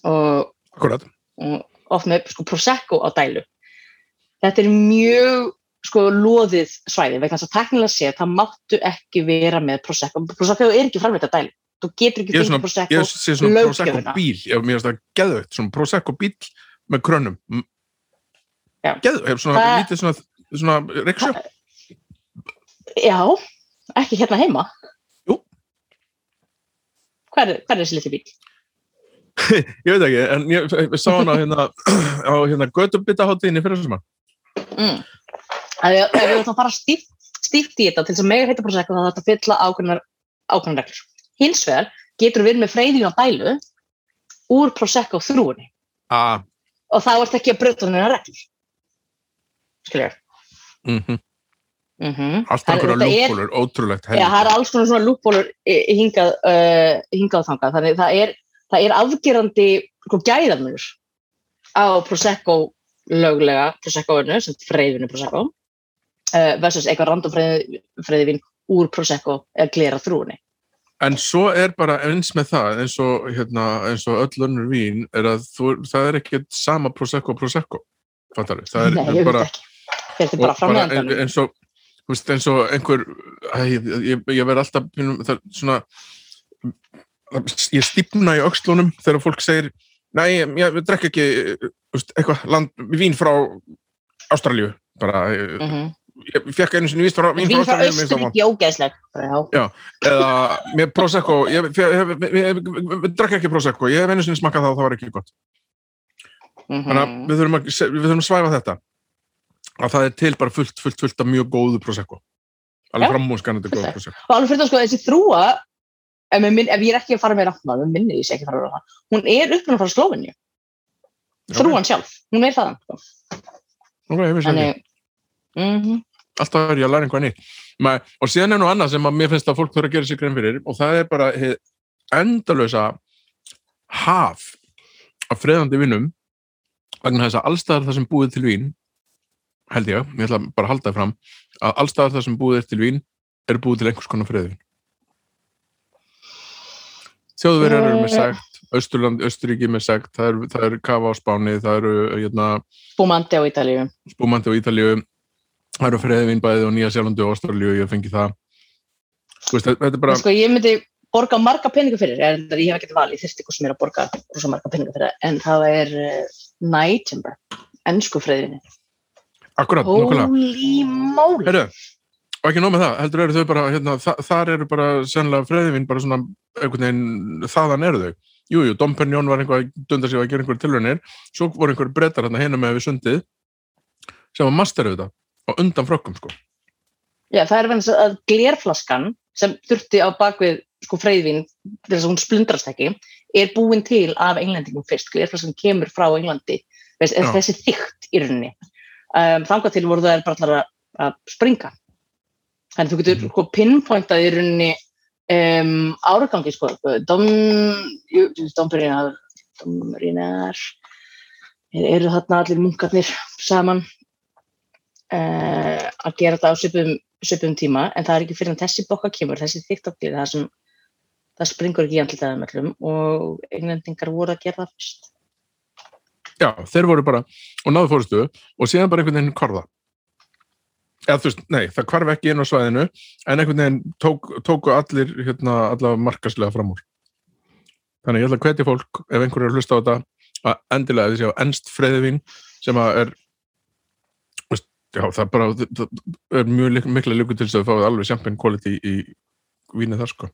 B: og, og oft með sko prosecco á dælu þetta er mjög sko loðið svæði. Vegna þess að teknilega séð það máttu ekki vera með prosecco. Prosecco er ekki framleitt að dælu þú getur ekki
A: Ég
B: fengið prosecco
A: ég sé svona Prosecco bíl, ég finnst það geðveikt, svona Prosecco bíl með krönum.
B: Já.
A: Geðveikt, svona
B: Það-
A: lítið svona, svona reiksjó.
B: já, ekki hérna heima Hver, er- er þessi litli bíl?
A: Ég veit ekki, en ég, ég sá hana hérna, á hérna götubitaháttíðinni fyrir þessum
B: mm. að ef við ætlum að fara stíft, stíft í þetta til þess að mega heita prosecco þá þetta fylla ákveðnar ákveðnar reglur hins vegar getur við með freyðinu á dælu úr prosecco þrúinni
A: að,
B: og þá ert ekki að brjóta þennan reglur skiljar
A: mm -hmm.
B: Mm -hmm.
A: alltaf einhverja lúkbólur, ótrúlegt
B: Já, það er alls konar svona lúkbólur hingað, uh, hingað þangað, þannig það er, það er afgerandi sko, gæðamur á Prosecco löglega Prosecco-inu, sem freyðinu Prosecco uh, versus eitthvað random freyði, freyðivin úr Prosecco eða glera þrúinni.
A: En svo er bara eins með það, eins og, hérna, eins og öll önnur vín, er að þú, það er ekki sama Prosecco Prosecco, fattar við? Það er
B: Nei, er bara
A: bara
B: framleiðandanum.
A: eins og, þú veist, eins og einhver, ég, ég, ég verð alltaf, það er svona, ég stífna í öxlunum þegar fólk segir, nei, ég, ég drekk ekki, veist, eitthvað, land, vín frá Ástralíu, bara,
B: Mm -hmm.
A: ég fekk einu sinni vín frá, vín
B: Vín
A: frá.
B: Östuríki, ógeðsleg.
A: Eða með Prosecco ég, ég, drakk ekki Prosecco ég hef einu sinni smakað það og það var ekki gott
B: Mm
A: þannig að við þurfum að, við þurfum að svæfa þetta að það er til bara fullt, fullt, fullt af mjög góðu Prosecco alveg
B: Já.
A: framúskanandi góðu. Prosecco
B: Og alveg fyrir það sko, þessi þrúa, ef, minn, ef ég er ekki að fara með ráttnað, við minni ég sé ekki að fara með ráttnað, hún er upprunan frá Slóvinju. Þrúan sjálf, hún er þaðan. Sko.
A: ok, ég vissi ekki,
B: Þannig, mm
A: alltaf er ég að læra einhvað nýtt og síðan er nú annað sem að mér finnst að fólk þurfa að gera sér grein fyrir og það er bara endalösa haf af freðandi vinnum vegna þess að allstaðar það sem búið til vín held ég, ég ætla bara að halda það fram að allstaðar það sem búið er til vín er búið til einhvers konar freðvin Þjóðverjar eru með segt Östurland, Östuríki með segt það það eru kafa á Spáni það eru hérna,
B: Spumandi á Ítalíu.
A: spúmandi á Ítalíu. Það eru freðvin bæði á Nýja Sjálandi og Ástralíu ég fengi það. Veist, þetta er bara
B: Sko, ég myndi borga marga peninga fyrir, en ég hef ekkert val, ég þurfti eitthvað sem er að borga marga peninga fyrir, en það er uh, Night
A: Akkurat, nokkulega
B: Holy moly!
A: Heyrðu, og ekki nóg með það, heldur eru þau bara hérna, þa þar eru bara sennilega freðvin bara svona einhvern veginn þaðan eru þau. Jújú, jú, Dom Perignon var einhvað að dunda sig að gera einhver tilraunir, svo voru einhver brettar hérna hérna með við sundið sem var masterið þetta og undan frökkum sko.
B: Já, það er þess að glerflaskan sem þurfti á bakvið sko freyðvin til þess að hún splundrast ekki er búin til af englendingum fyrst. Glerflaskan kemur frá Englandi. Veist, þessi þygt í rauninni um, þangað til voru það bara að, að springa. Þannig þú getur
A: Mhm.
B: sko pinpointað í rauninni um, áragangi sko. Dom jú, Dombrinar Dombrinar eru þarna allir munkarnir saman uh, að gera þetta á svipum, svipum tíma. En það er ekki fyrir en þessi bokka kemur þessi þykktaflið það sem það springur ekki í andlitaðum öllum og englendingar voru að gera það fyrst
A: Já, þeir voru bara og náðu fórustu og síðan bara einhvern veginn korða eða þú veist, nei, það kvarf ekki inn á svæðinu en einhvern veginn tók, tóku allir hérna, allavega markaslega fram úr. Þannig ég ætla að hvetja fólk ef einhver er að hlusta á þetta að endilega þessi á ennst freyðivín sem að er já, það bara það er mjög mikla líku til þess að fáið alveg champagne quality í vínið þar sko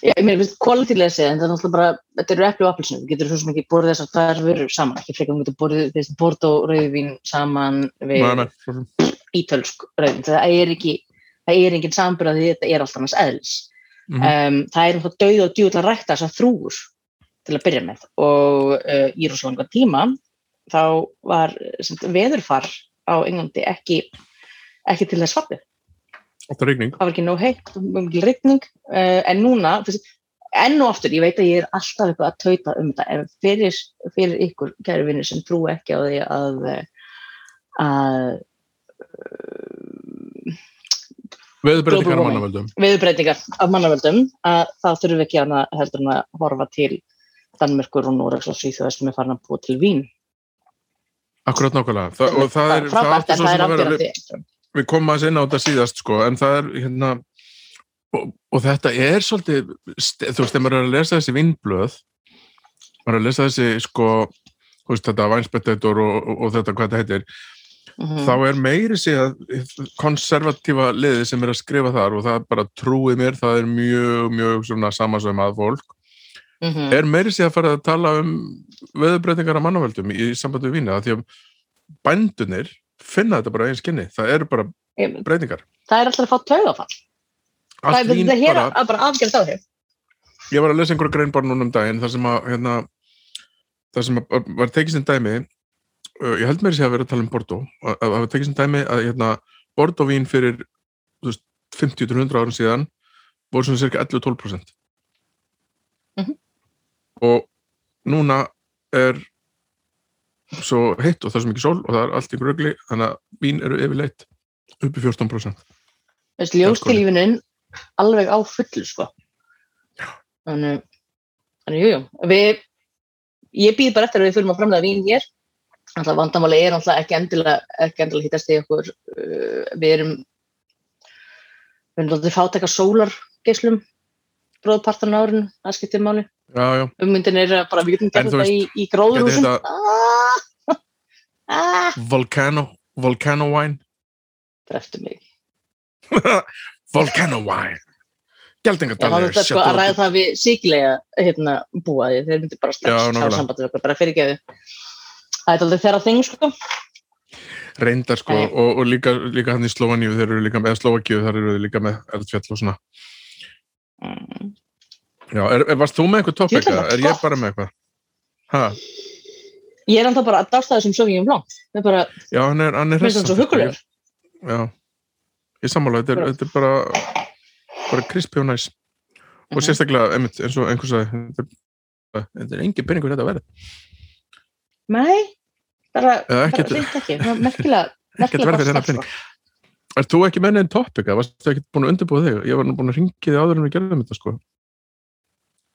B: Já, ég quality lesi en það er náttúrulega bara, þetta eru epli og appelsinu getur þú sem ekki borðið þessar vörur saman ekki frekar þú getur borðið þessi Bordeaux rauðvín saman við
A: Nei, nei, svo
B: ítölsk rauðvín. Það er ekki, það er engin samburð að þetta er alltaf hans eðlis.
A: Mhm.
B: um, það er það dauð og djúð að rækta þessar þrúur til að byrja með. Og uh, í rosa langa tíma þá var veðurfar á Englandi ekki ekki til þess
A: rigning
B: það var ekki nóg heitt, það var mikil rigning uh, en núna, enn og aftur, ég veit að ég er alltaf eitthvað að tauta um þetta, en fyrir, fyrir ykkur, kæri vinnir, sem trú ekki á því að að
A: Veðurbreytingar á
B: Global
A: mannavöldum.
B: viðbreytingar af mannavöldum að það þurfum við ekki annað heldur en að horfa til Danmerkur og Noregs og Svíþjóðar sem er farin að búa til vín
A: Akkurat nákvæmlega. Það, og það er, það átti
B: en
A: svo
B: það
A: sem
B: er
A: að vera, við, komum aðeins inn á þetta síðast, sko, en það er, hérna, og, og þetta er svolítið, þú veist, þegar maður er að lesa þessi vinnblöð, maður er að lesa þessi, sko, þú veist, þetta vænspettetur og, og, og þetta, hvað þetta heitir,
B: Mhm.
A: þá er meiri síðan konservatífa liði sem er að skrifa þar og það er bara trúið mér, það er mjög, mjög svona samansögum að fólk
B: Mhm.
A: er meiri síðan að fara að tala um veðurbreytingar af mannavöldum í sambandi við vína því að bændunir finna þetta bara einn skinni, það eru bara
B: Ég-
A: breytingar.
B: það er alltaf að fá taugafall það er þetta hér
A: bara,
B: að bara afgjörð á þér
A: ég var að lesa einhverja grein bara núna um daginn þar sem að hérna, þar sem að var tekið sem dæmi uh, ég held meiri sér að vera að tala um Bordeaux að að hafa tekið sem dæmi að hérna, Bordeaux vín fyrir þú veist, 50-100 árum síðan voru svona cirka 11-12%
B: Mhm.
A: og núna er svo heitt og það er svo mikið sól og það er allt í grögli þannig að vín eru yfirleitt upp í 14%
B: Veist, ljóstilífunin alveg á fullu sko. Þannig þannig jú, jú. ég býð bara eftir að við fyrir að framlega vín hér. Alltaf vandamáli er alltaf ekki endilega ekki endilega hittast í okkur uh, við erum við erum alltaf fátæka sólar geislum bróðpartan árinu, það skiptir máli.
A: Já, já,
B: ummyndin er bara við getum gert þetta í, í gróðurhúsum.
A: Gæti
B: ah, ah,
A: Volcano Volcano wine
B: dreftu mig
A: Volcano wine
B: Já, það
A: Gjaldingadalur
B: er sko að ræða það við síkilega hérna, búa því, þeir myndir bara strax
A: nákvæmlega.
B: hafa samband við okkur, bara fyrirgeðu. Það er aldrei þeirra þing, sko.
A: reyndar sko
B: Nei.
A: og, og líka, líka hann í Slóaníu þeir eru líka með, eða Slóakíu þar eru þeir líka með eldfjall og svona
B: Mm.
A: Já, er, er, varst þú með eitthvað
B: var
A: er ég bara með eitthvað? Ha,
B: Ég er ennþá bara að dásta þessum Sauvignon Blanc. Það er bara,
A: já, hann er, hann er
B: minnst hann svo
A: hressandi, sko.
B: hugulegur.
A: Já, ég sammála, þetta er, þetta er bara bara krispi og næs og
B: Mhm.
A: sérstaklega, einmitt, eins og einhvers að þetta er- engin peningur þetta að verða
B: Nei, bara, bara reynd ekki. Er Merkilega, merkilega
A: Er þú ekki með neinn topic eða varstu ekki búin að undirbúa þig? Ég var nú búin að ringi þig áður en við gerðum þetta sko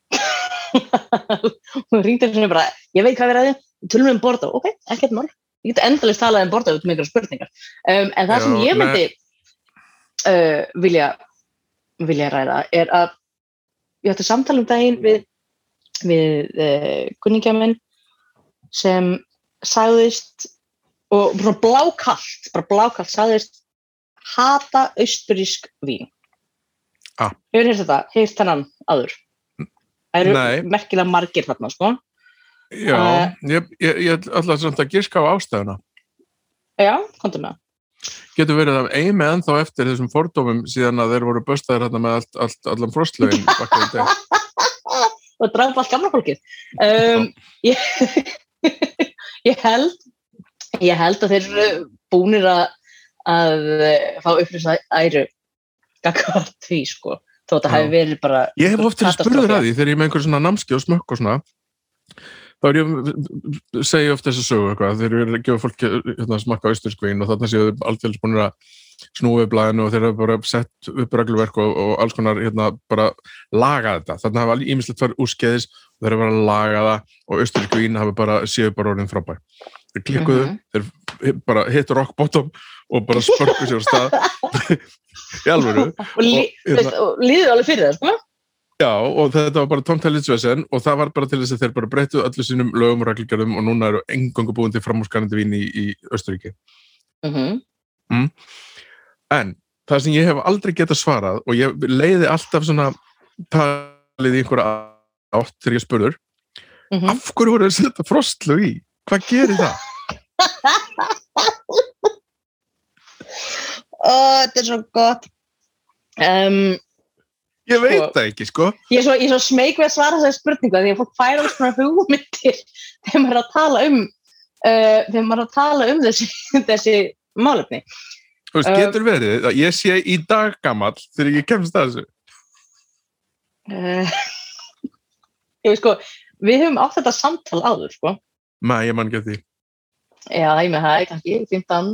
B: Hún ringdi henni bara, ég veit hvað við ræðum, við tölum um Bordeaux, ok, ekkert mál. Ég get endalist talað um Bordeaux út með ykkur spurningar. Um, en það
A: Já,
B: sem ég myndi uh, vilja, vilja ræða er að ég ætti samtala um daginn við, við uh, kunningja minn sem sagðist og bara blákallt, bara blákallt sagðist hata austurísk vín.
A: Ah.
B: Hefur hérst þetta, hefur þennan áður? Það eru merkilega margir þarna, sko.
A: Já,
B: Eh.
A: ég, ég, ég ætla samt að giska á ástæðuna.
B: Já, komdu með.
A: Getur verið að eigi með ennþá eftir þessum fordómum síðan að þeir voru böstaðir hérna með allt, allt, allan frostlögin bakkar í dag
B: og draga allt gamla fólkið. Um, ég, ég held ég held að þeir eru búnir að, að eh, fá upplýsa æru gagvað því sko. Þó að það
A: Já.
B: hefði verið bara
A: Ég hef oft verið spurður að því þegar ég með einhver svona namski og smökk og svona þá er ég segja oft þess að sögu eitthvað þegar ég er að gefa fólki hérna, smakka austurskvín og þarna séu þau alltfélags búin að snúið blæðinu og þeir hafa bara sett upp regluverk og, og alls konar hérna bara laga þetta, þarna hafa ímislegt farið úrskeiðis og þeir hafa bara að laga það og austurskvín hafa bara séu bara orðin frábær. Þeir klikkuðu,
B: Mhm.
A: þeir hi- bara hit rock bottom og bara spörku sér á stað. Í alvöru.
B: Og,
A: Og, hérna-
B: og líður alveg fyrir það sko
A: Já, og þetta var bara tómtælitsvesen og það var bara til þess að þeir bara breyttu öllu sínum lögum og reglgerðum og núna eru engangu búin til framhúsgarandi vín í, í Östuríki.
B: mm
A: En það sem ég hef aldrei getað svarað og ég leiði alltaf svona talið í einhverja átt þegar ég spurður,
B: -hmm.
A: af hverju voru að setja frostlög í? Hvað gerir það?
B: þetta er svo gott um,
A: Ég veit
B: Sko-
A: það ekki, sko.
B: ég er svo, svo smeyk við að svara þessari spurningu því að fólk færa alls konar hugmyndir þegar maður er að tala um uh, þegar maður er að tala um þessi, þessi málefni
A: Þú veist,
B: Um,
A: getur verið að ég sé í dag gamall þegar ég kemst að þessu.
B: uh, ég veist sko, við höfum átt þetta samtal áður, sko.
A: Nei, ég man ekki að því.
B: Já, ég með það, kannski 15,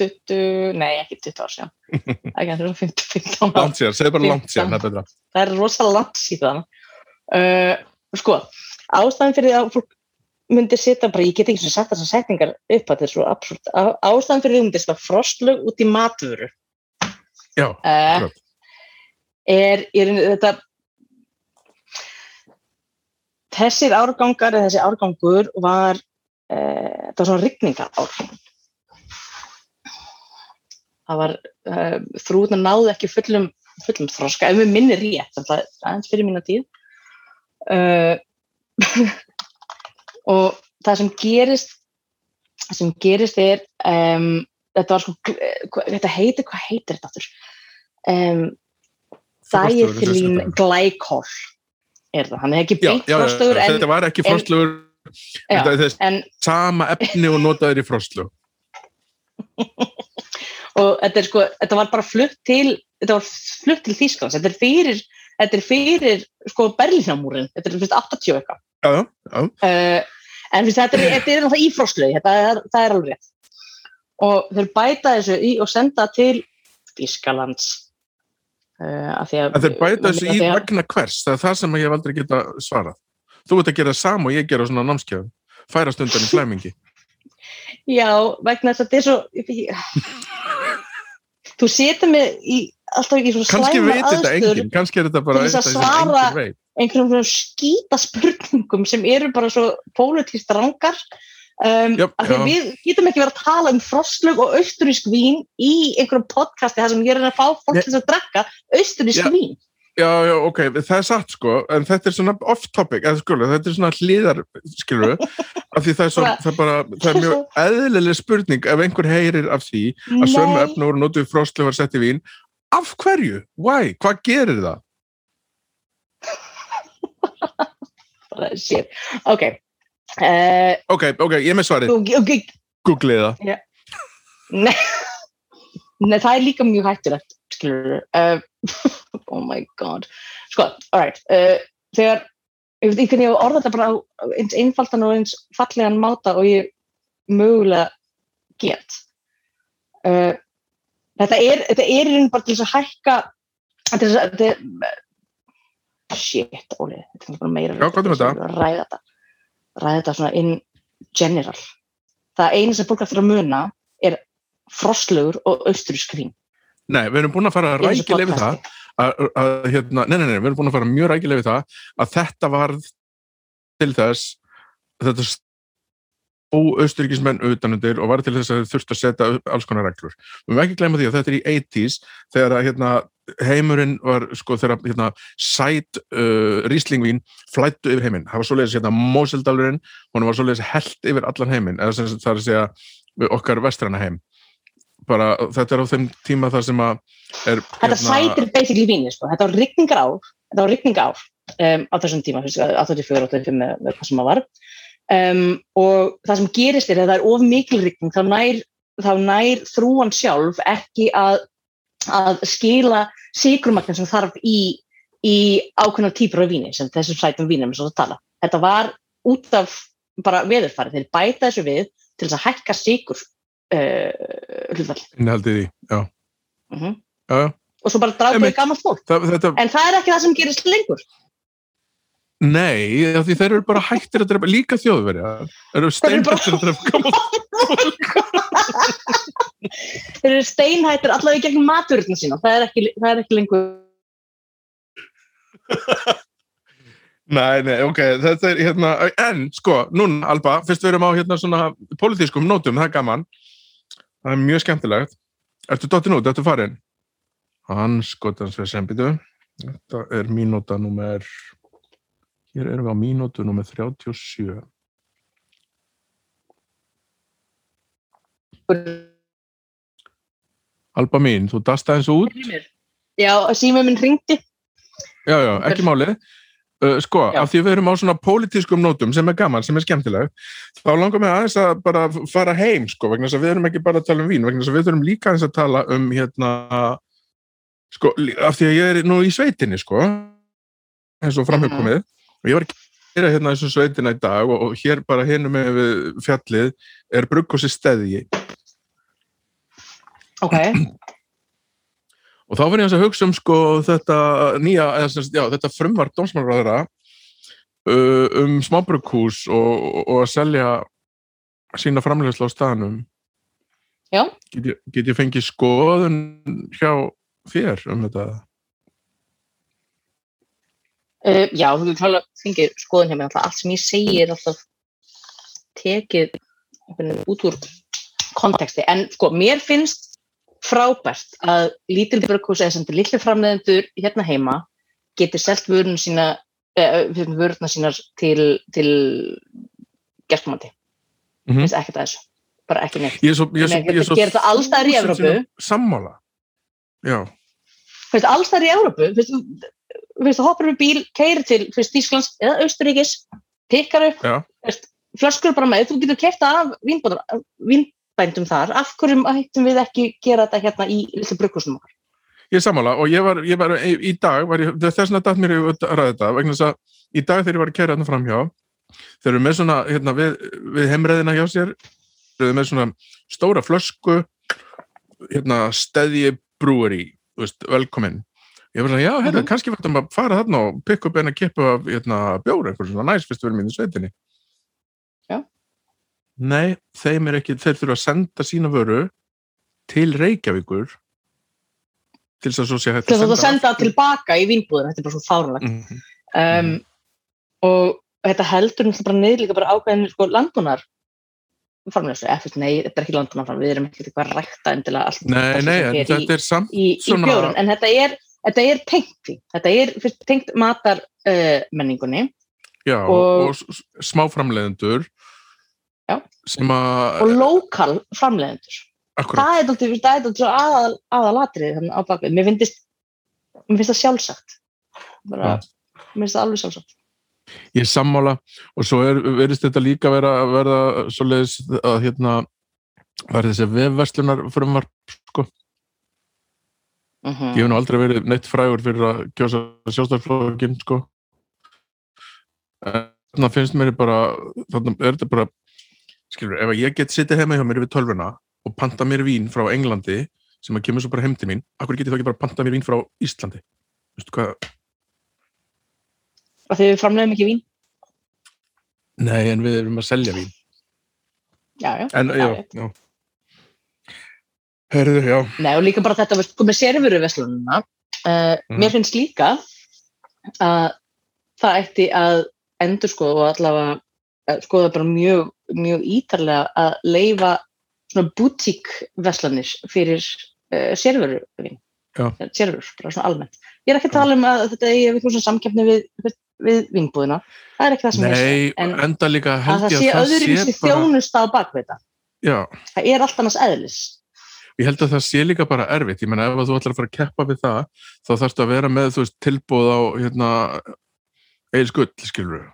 B: 20, nei, ekki 20 ár síðan. Ekki kannski 15, 15 ár.
A: Langt síðan, segð bara langt síðan, það er betra.
B: Það er rosalega langt síðan. Uh, sko, ástæðan fyrir að fólk myndi setja bara, ég get ekki svo sagt þessar setningar upp að þetta er svo absúrt. Ástæðan fyrir því myndi setja frostlög út í matvöru.
A: Já,
B: Uh, er, er þetta þessir árgangar eða þessi árgangur var uh, það var svona rigningar ár það var uh, þrúðna náðu ekki fullum fullum þroska, ef við minni rétt þannig að aðeins fyrir mína tíð uh, og það sem gerist það sem gerist er um, þetta var sko hva- þetta heitir, hvað heitir þetta aftur? Um,
A: Frostlögur,
B: diethylene
A: þessi-
B: glycol er það, hann er ekki frostlögur en,
A: þetta var ekki
B: já,
A: þetta er þess
B: en
A: sama efni og notaður í frostlög.
B: og þetta er sko, þetta var bara flutt til þetta var flutt til Þýsklands þetta er fyrir, þetta er fyrir sko Berlínamúrin, þetta er fyrst 80 eitthvað.
A: Já, já,
B: uh, en fyrst, þetta er, náttúrulega í frostlögi þetta er, það er alveg rétt. Og þeir bæta þessu í og senda til Þýskalands. Uh,
A: þeir bæta þessu í vegna hvers, það er það sem ég hef aldrei geta svarað. Þú ert að gera það sama og ég gera svona námskeiðum, færast undan í flæmingi.
B: Já, vegna þess að þetta er svo þú setur mig í, alltaf í svona slæma aðstöður
A: kannski er þetta bara
B: til þess að svara- einhverjum skýta spurningum sem eru bara svo pólitíst rangar. Um,
A: Jöp,
B: af því
A: já.
B: við getum ekki verið að tala um frostlög og austurísk vín í einhverjum podcasti þar sem ég er að fá fólk til að drekka austurísk vín
A: Já, já, ok, það er satt sko, en þetta er svona off-topic, þetta er svona hliðar, skilur við, af því það er, svo,
B: Bara-
A: það er bara, það er mjög eðlileg spurning ef einhver heyrir af því að sömu
B: Nei,
A: efni voru notuð frostlög var sett í vín, af hverju? Why? Hvað gerir það?
B: ok uh,
A: Ok, ok, ég með svarið, googlið það.
B: Nei. Nei, það er líka mjög hættulegt skilur uh, oh my god. Sko, alright uh, þegar, ég veit ekki hvernig ég orða þetta bara á eins einfaldan og eins fallegan máta og ég mögulega get. Uh, þetta er þetta er í raun bara til þess að hækka þetta er, þetta er shit, Óli þetta er bara meira
A: Já, hvað er þetta?
B: ræða þetta. Ræða þetta svona in general. Það eina sem fólk eftir að muna frostlögur og austurísk vín
A: Nei, við erum búin að fara rækilega við það, að, að, hérna, nei, nei, nei, við erum búin að fara mjög rækilega við það að þetta varð til þess þetta óausturíkismenn utanundir og var til þess að þau þurftu að setja alls konar reglur. Við erum ekki að glemma því að þetta er í 80s þegar að hérna, heimurinn var sko þegar hérna, sæt uh, ríslingvín flættu yfir heiminn. Það var svoleiðis hérna, Moseldalurinn, hún var svoleiðis held yfir allan heiminn, eða sem það er að segja okkar vestræna heim. Bara þetta er á þeim tíma þar sem að er
B: þetta sætir basically víni sko. þetta var rigningar ár þetta var rigningar ár um, á þessum tíma 84, 85 með, með hvað sem það var. Um, og það sem gerist er að það er of mikil rigning þá nær, þá nær þrúan sjálf ekki að, að skila sigrumagnin sem þarf í, í ákveðna típur af víni sem þessum sætum vínum sem það tala. Þetta var út af bara veðurfari þeir bæta þessu við til þess að hækka sigur hlutfall
A: innhaldið í, já.
B: mm -hmm.
A: já, já.
B: og svo bara
A: Einmitt.
B: í gammalt fólk
A: Það, þetta,
B: En það er ekki það sem gerist lengur.
A: nei, því þeir eru bara hættir að drepa líka þjóðverja, eru steinhættir að drepa gammal
B: Þeir eru steinhættir allavega í gegnum maturinn sína. Það er ekki, það er ekki lengur.
A: Nei, nei, ok, þetta er hérna, en sko, núna, Alba, fyrst við erum á hérna svona pólitískum nótum, það er gaman, það er mjög skemmtilegt. Ertu dottin út, ertu farin? Hann skotans við sem býtu, þetta er mínúta númer, hér erum við á mínútu númer 37. Alba mín, þú dasta eins út,
B: Já, símið minn ringdi.
A: já, já, ekki málið. Uh, sko,
B: Já.
A: af því við erum á svona pólitískum nótum sem er gaman, sem er skemmtileg þá langar mig aðeins að bara fara heim sko, vegna þess að við erum ekki bara að tala um vín vegna þess að við þurfum líka aðeins að tala um hérna sko, af því að ég er nú í sveitinni sko eins og framhjörkomið og ég var ekki að gera hérna þessum sveitina í dag og, og hér bara hinum með fjallið er bruggkosi steðji.
B: Ok,
A: og þá var ég að hugsa um sko þetta nýja, eða já, þetta frumvart dómsmálaráðara uh, um smábrugghús og, og, að selja sína framlegsla á staðnum.
B: Já.
A: Get ég, get ég fengið skoðun hjá þér um þetta?
B: Uh, já, þú fengið skoðun hjá mér alltaf, allt sem ég segi er alltaf tekið út úr konteksti, en sko, mér finnst frábært að lítil brugghús eða sem til litli framleiðendur hérna heima geti selt vörun sína eh, vöruna sínar til, til gestumandi
A: Mhm.
B: finnst ekkert að þessu, bara ekki neitt.
A: Ég er svo, ég er svo, ég er svo
B: Gerir þetta alls staðar í
A: sinnum sammála. Já,
B: finnst alls þar í Európu þú hoppar við bíl, keiri til Þýsklands eða Austuríkis pikkar upp, flöskur bara með, þú getur kefta af vínbóðar, vínbændum þar af hverjum hættum við ekki gera þetta hérna í litlu brugghúsum okkar
A: ég sammála og ég var, ég var í, í dag var ég, þess vegna datt mér að ræða þetta vegna þess að í dag þegar ég var að kæra þarna framhjá þeir eru með svona hérna, við, við heimræðina hjá sér þeir eru með svona stóra flösku hérna steðji brewery þú veist, velkomin ég var svona, já, hérna,
B: Mhm.
A: kannski verðum að fara þarna og pikka upp eina kippu af hérna, bjóra, eitthvað svona næs fyrst við erum í sveitinni. Nei, þeim er ekki þeir þurfa að senda sína vöru til Reykjavíkur til þess að svo sé hægt
B: til þess að senda tilbaka í vínbúðin þetta er bara svo fárunlegt
A: Mhm.
B: um, og þetta heldur náttúrulega bara niður líka bara ákveðin sko, framlega, eða fyrst, nei, þetta er ekki landbúnar við erum ekki eitthvað að rækta endilega allt
A: Nei, nei, en
B: í,
A: þetta er samt
B: í, í
A: svona-
B: bjórun, en þetta er þetta er tengt þetta er fyrst, tengt matar uh,
A: já,
B: og-
A: og, smáframleðendur að
B: og lokal framleiðendur.
A: Akkurat,
B: það er dálítið aðal, aðalatrið á bakvið, mér finnst mér finnst það sjálfsagt. Bara, mér finnst það alveg sjálfsagt.
A: Ég er sammála. Og svo er, verðist þetta líka vera verða svoleiðis að hérna var þessi vefverslunar frumvarp sko,
B: mm
A: ég hef nú aldrei verið neitt frægur fyrir að kjósa sjálfstæðarflokkin sko. Þannig að finnst mér bara þannig er þetta bara skilur, ef að ég get sittið heima hjá mér við tölvuna og panta mér vín frá Englandi sem að kemur svo bara heim til mín akkur get ég þá ekki bara panta mér vín frá Íslandi? Veistu hvað,
B: og þegar við framleiðum ekki vín.
A: Nei en við erum að selja vín.
B: Já, já,
A: en
B: Já,
A: já, já. Herðu, já,
B: Nei, og líka bara þetta veist, sko, með sérfuru veslununa uh,
A: Mhm.
B: mér finnst líka að það ætti að endur skoða og allavega uh, skoða bara mjög, mjög ítarlega að leifa svona boutík veslanir fyrir uh, sérfuru
A: Já.
B: sérfurur, bara svona almennt. Ég er ekki að tala um að þetta er eitthvað svona samkeppni við, við, við vínbúðina það er ekki það sem ég
A: nei,
B: sé en að
A: held
B: það
A: ég
B: sé
A: að það
B: öðruvísi
A: sé bara
B: þjónusta á bakveita það. Er allt annars eðlis.
A: Ég held að það sé líka bara erfitt. Ég menna ef þú ætlar að fara að keppa við það þá þarfstu að vera með, þú veist, tilbúð á hérna, eil skull skilur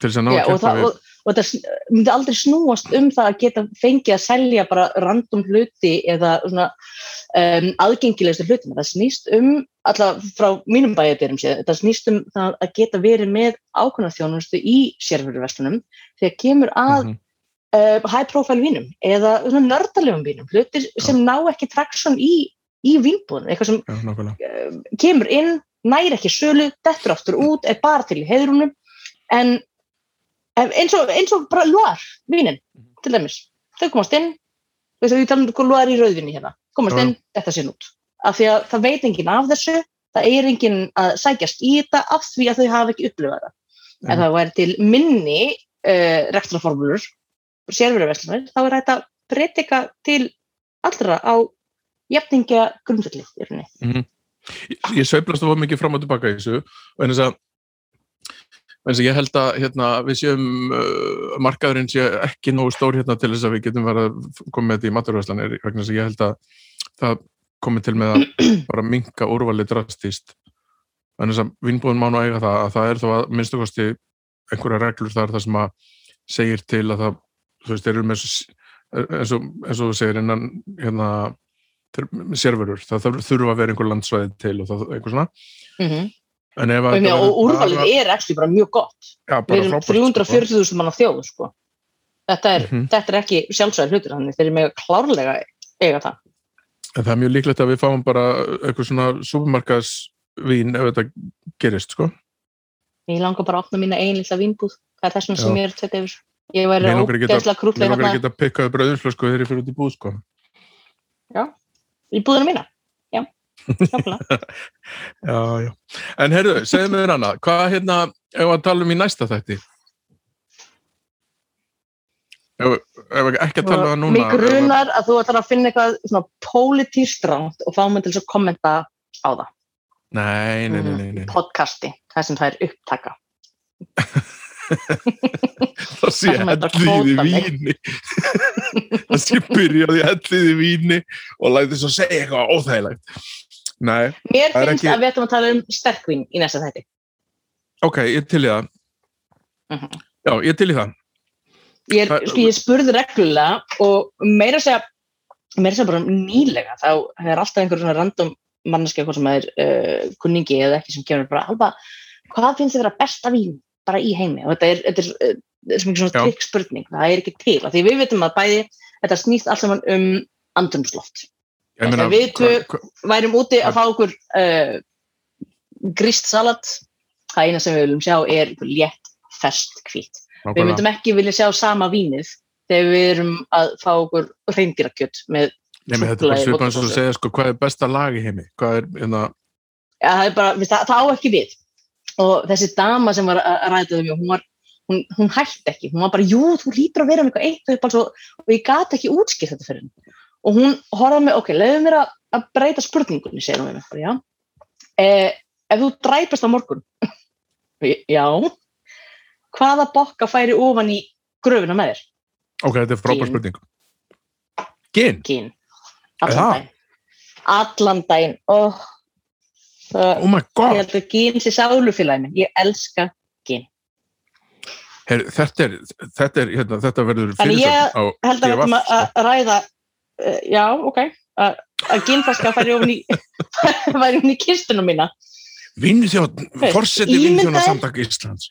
A: til þess að ná að keppa við
B: og, og þetta myndi aldrei snúast um það að geta fengið að selja bara random hluti eða svona um, aðgengilegustu hlutina. Það snýst um, alltaf frá mínum bæjabirum séð, það snýst um það að geta verið með ákveðna þjónustu í sérfjörðurverslunum þegar kemur að
A: Mhm.
B: uh, high profile vínum eða svona nördalegum vínum, hlutir sem ná ekki traksjón í, í vínbúðum, eitthvað sem
A: nákvæmlega
B: uh, kemur inn, næri ekki sölu, dettur aftur út, er bara til í heiðrúnum en eins og, eins og bara luar, vínin til dæmis, þau komast inn við talum um luar í rauðvinni hérna. Komast inn, þetta sé nút af því að það veit enginn af þessu það er enginn að sækjast í þetta af því að þau hafa ekki upplifað það. Ef það væri til minni uh, rekstraformulur sérfyrirverslunar, þá er þetta breytika til allra á jafningja grundvöldi í rauninni.
A: ég, ég sveiflast of mikið fram og tilbaka í þessu og eins að að ég held að hérna, við séum uh, markaðurinn sé ekki nógu stór hérna til þess að við getum verið að koma með þetta í maturvæslanir vegna þess að ég held að það komi til með að bara minka úrvalið drastíst en þess að vinnbúðin má nú eiga það að það er þó að minnstu kosti einhverja reglur þar það sem að segir til að það, þú veist, eru með eins og, þú segir innan hérna sérverur, það þurfa að vera einhver landsvæði til og það, einhver svona
B: Mm -hmm. Og,
A: að
B: ég og úrvalið er actually bara mjög gott
A: Já,
B: við
A: bara
B: erum
A: frábært, sko.
B: 340.000 manna þjóð sko. þetta, er,
A: Mhm.
B: þetta er ekki sjálfsvæður hlutur þannig þeir eru með klárlega eiga það
A: En það er mjög líklegt að við fáum bara eitthvað svona supermarkaðsvín ef þetta gerist, sko.
B: ég langar bara að opna mína ein lilla vínbúð það er þessum
A: Já.
B: sem ég er þetta yfir ég væri
A: að
B: ógeðslega
A: Mér
B: krútlega
A: langar að geta pikkað bröðinflösku þegar ég fyrir út í búð, sko.
B: í búðina mína já,
A: Já. En heyrðu, segðu mig þér annað, hvað hérna, ef að tala um í næsta þætti? Ef, ef ekki að tala um það núna.
B: mig grunar að þú ætlar að finna eitthvað svona pólitístránt og fá mig til þess að kommenta á það
A: Nei, nei, nei, nei, nei.
B: podcasti, það sem það er upptaka
A: Það sé hellið í víni. Það sé byrjaði hellið í víni og læti svo segja eitthvað óþægilegt. Nei,
B: mér
A: Það
B: finnst
A: ekki-
B: að við ættum að tala um sterkvin í næsta þætti
A: ok, ég til í það.
B: Mhm.
A: Já, ég til í það.
B: ég, er,
A: Það-
B: sko, ég spurði reglulega og meira að segja meira að segja bara nýlega þá er alltaf einhver svona random manneski eitthvað sem er uh, kunningi eða ekki sem kemur bara alba, hvað finnst þið vera besta vín bara í heimi og þetta er, þetta er, uh, þetta er sem ekki svona
A: Já.
B: trikk spurning það er ekki til, því við veitum að bæði þetta snýst allt saman um andrumsloft
A: meina,
B: Við
A: hva-
B: værum úti að fá okkur uh, grist salat. Það eina sem við viljum sjá er létt fest hvít við myndum ekki vilja sjá sama vínið þegar við erum að fá okkur reyndýrakjöt með,
A: Nei, menn, þetta bara
B: súkkulaði,
A: svipað eins og að
B: vodkasósu.
A: segja sko, hvað er besta lag í heimi? Hvað er, hérna,
B: ja, það, er bara, það, það á ekki við. Og þessi dama sem var að um mig, hún, var, hún, hún hætti ekki. Hún var bara, jú, þú lítur að vera með eitthvað eitt upp alls og, og ég gat ekki útskipt þetta fyrir henni og hún horfði með, ok, leiðu mér að, að breyta spurningunni, segir hún bara, já. Eh, ef þú dræpast á morgun já. Hvaða bokka færi ofan í gröfuna með þér?
A: ok, þetta er frábær spurning. Gin?
B: Gin.
A: Er
B: allan daginn. Allan daginn. Oh,
A: Oh my
B: ég
A: god!
B: held að Gin sé sálufélagi minn. Ég elska Gin.
A: Her, þetta er, þetta er, hérna, þetta verður
B: Þannig ég
A: fyrirsögn á
B: held að við ætlum að að ræða uh, já, ok að að Ginflaska færi ofan í í kistunum mína ímyndaðu-
A: Vinþjóna samtaka Íslands.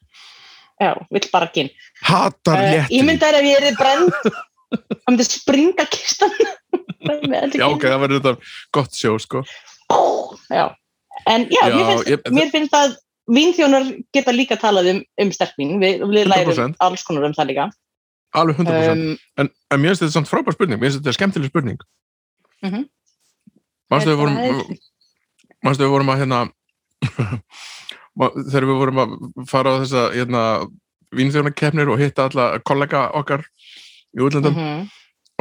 B: já, vill bara Gin
A: Hatar
B: uh,
A: léttin.
B: ég myndi að ef ég er brend það myndi springa kistan
A: Já, ok, það verður þetta gott sjó, sko.
B: já. en já,
A: Já,
B: mér, finnst,
A: ég-
B: mér finnst að vínþjónar geta líka talað um, um sterkvín, við, við lærum
A: 100%.
B: alls konar um það líka
A: Alveg 100%.
B: um,
A: en, en mér finnst þetta samt frábær spurning, mér finnst þetta skemmtileg spurning.
B: Mhm.
A: Manstu við vorum, manstu við vorum að hérna, þegar við vorum að fara á þessa hérna, vínþjónakefnir og hitta alla kollega okkar í útlöndum
B: mhm.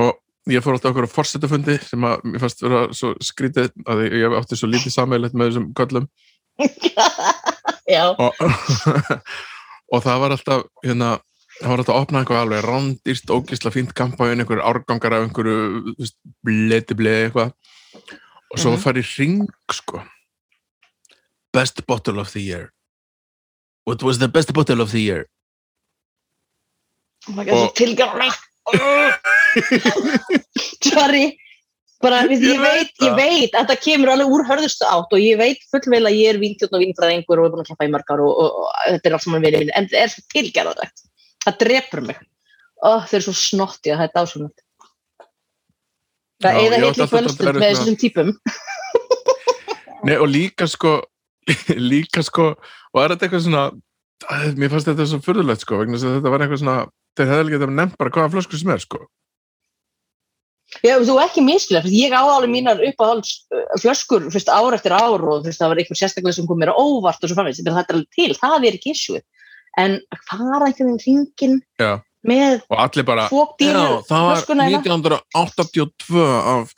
A: og ég fór alltaf okkur á forsetufundi sem að mér fannst vera svo skrítið að ég átti svo lítið sammeilegt með þessum köllum
B: já,
A: og, og það var alltaf hérna, það var alltaf að opna eitthvað alveg rándýrt, ógisla fínt kampæðin einhverju árgangar af einhverju bleti bleið eitthvað. Og svo mm farið ring sko. Best bottle of the year. What was the best bottle of the year?
B: Það er svo
A: Og-
B: tilgjörlega sorry. Bara,
A: Ég
B: ég,
A: veit
B: ég
A: það.
B: veit að það kemur alveg úr hörðustu átt og ég veit fullveil að ég er vínþjóðn og vínfræðingur og er búin að keppa í mörg ár og, og, og þetta er allt saman verið minn en það er svo tilgjörlega það drepur mig. Oh, þau eru svo snotti að það er dásunat það
A: Já,
B: eða
A: alltaf
B: kvöldstund með þessum típum.
A: Nei, og líka sko líka sko og er þetta eitthvað svona að, mér fannst þetta svo furðulegt sko vegna þess að þetta var eitthvað svona þeir hefði alveg getað nefnt bara hvaða flöskur sem er sko.
B: Já, þú ekki mislega, ég á alveg mínar uppáhalds uh, flöskur fyrst ár eftir ár og fyrst það var eitthvað sérstaklega sem kom mér á óvart og svo framvegis, þetta er alveg til, það er ekki issue en að fara einhvern veginn hringin með
A: og allir bara
B: fókdýru
A: það var
B: flöskuna hérna.
A: 1982 af.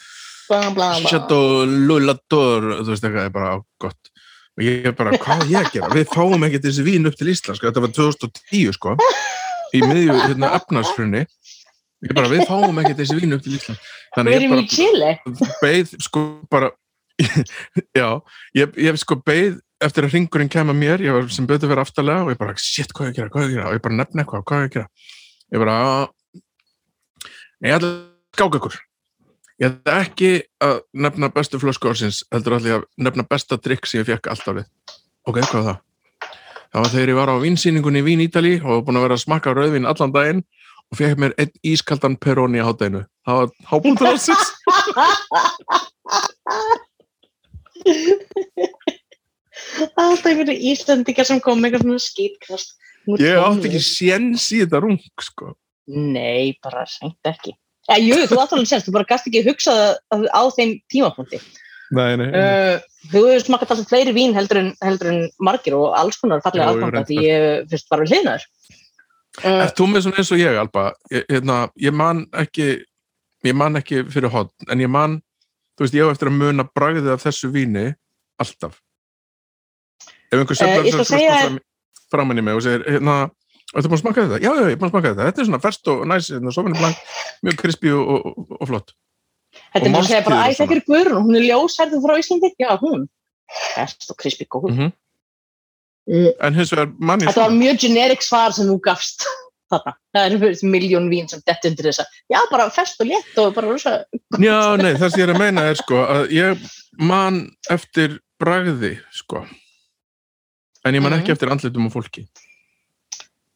A: Chateau Lulator þú veist eitthvað, er bara gott og ég er bara, hvað ég gera? Við fáum ekki þessi vín upp til Íslands, sko. þetta var 2010 sko, í miðju hérna, efnarsfrunni ég bara, við fáum ekki þessi vín upp til Íslands
B: Við
A: þannig ég bara beið sko bara já, ég, ég sko beið eftir að ringurinn kemur mér, ég var sem betur verið aftalega og ég bara, shit, hvað er að gera, hvað er að gera og ég bara nefna eitthvað, hvað er að gera ég bara, nei, ég ætla að skáka ykkur ég ætla ekki að nefna bestu flösku ársins heldur allir að nefna besta trikk sem ég fekk alltaf við Ok, hvað var það? Það var þegar ég var á vinsýningunni í Vín Ítali og var búin að vera að smakka rauðvin allan daginn og fekk mér einn ískaldan Peroni á hátæðinu. Það var hábúntur ásins.
B: Alltaf einhverju Íslandingar sem kom með eitthvað svona skýtkast.
A: Ég átti ekki séns í þetta rung, sko.
B: Nei, bara seint ekki. Ja, jú, þú átti alveg séns, þú bara gast ekki hugsað á þeim tímapunkti.
A: Nei, nei.
B: Uh, þú hefur smakað alltaf fleiri vín heldur en, heldur en margir og alls konar fallega
A: reyndar.
B: því ég fyrst bara við hliðnaður. Uh,
A: Er þú með svona eins og ég, Alba? Ég, hérna, ég man ekki ég man ekki fyrir hot en ég man, þú veist, ég á eftir að muna bragðið af þessu víni alltaf ef einhver
B: Eh,
A: seflar
B: ég skal
A: uh,
B: segja
A: fram, framan í mig og segir, hérna Ertu búin að smaka þetta? Já, já, ég er búin að smaka þetta. Þetta er svona ferst og næs, hérna, sofinu blank, mjög krispi og, og, og, og flott.
B: Þetta er
A: Og
B: bara að segja bara,
A: máltíðir og
B: æ, þetta er Guðrún, hún er ljósærðu frá Íslandi. Já, hún. Best og krispi góð.
A: Mm
B: Mm.
A: En hins vegar manni
B: Þetta var mjög generic svar sem þú gafst þarna. Það er miljón vín sem dett undir þessa. Já, bara fest og létt og bara rosa.
A: Já, nei, það sem ég er að meina er sko að ég man eftir bragði, sko. En ég man ekki
B: Mhm.
A: eftir andlitum og fólki.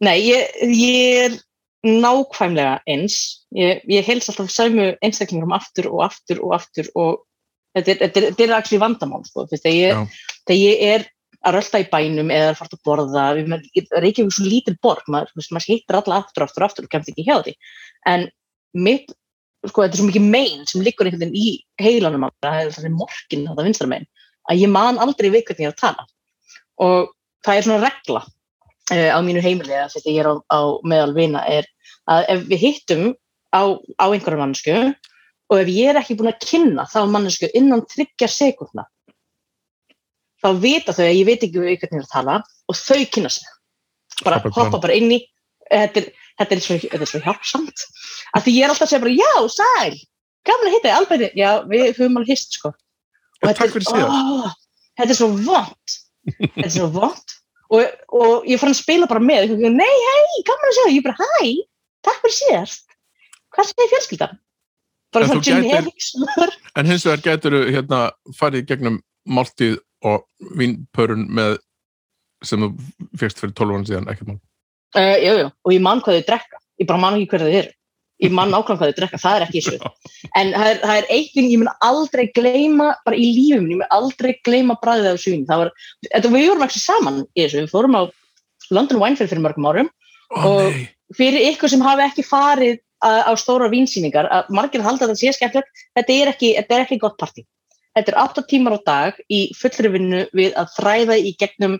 B: Nei, ég, ég er nákvæmlega eins. Ég, ég heils alltaf sæmu einstaklingarum aftur og aftur og aftur og þetta er, er, er actually vandamál, sko. Þegar ég, þegar ég er að rölda í bænum eða að fara að borða, við maður- Reykjavík er svo lítil borg, maður, maður hittir alla aftur og aftur og aftur og kemst ekki hjá því. En mitt, sko, þetta er svo mikið mein sem liggur einhvern veginn í heilanum á mér, það er þessi morgin þetta vinstra megin, að ég man aldrei við hvernig ég er að tala. Og það er svona regla uh, á mínu heimili, að þetta ég er á, á meðal vina, er að ef við hittum á, á einhverju mannsku og ef ég er ekki búin að kynna þá mannsku innan tryggja sekundna þá vita þau að ég veit ekki hvernig ég er að tala og þau kynna sig bara
A: Hoppa
B: hoppa
A: fram.
B: bara inn í þetta er, þetta er, svo, þetta er svo hjálpsamt af því ég er alltaf að segja bara já, sæl að hitta þig, alveg, já, við höfum alveg hist sko
A: takk fyrir síðan.
B: ó, þetta er svo vond þetta er svo vond og, og ég fann að spila bara með. Og, nei, hei, gaman að segja, ég bara, hæ takk fyrir síðast. Hvað segir fjölskyldan? bara
A: þú gætir-
B: generic svör.
A: En hins vegar gætur hérna farið gegnum máltíð og vínpörun með sem þú fegst fyrir 12 ára síðan, ekkert mál.
B: Uh, jú, jú, og ég man hvað þau drekka. Ég bara man ekki hverju þau eru ég man ákvæm hvað þau drekka, það er ekki þessu en það er, það er eitt þing, ég mun aldrei gleyma bara í lífum, ég mun aldrei gleyma bræðið af svín, það var þetta, við vorum ekki saman í þessu, við fórum á London Wine Fair fyrir mörgum árum
A: Ó,
B: Og-
A: nei.
B: fyrir ykkur sem hafi ekki farið á, stóra vínsýningar, að margir halda þetta sé skemmtilegt, þetta er ekki, þetta er ekki gott partí. Þetta er 8 tímar á dag í fullri vinnu við að þræða í gegnum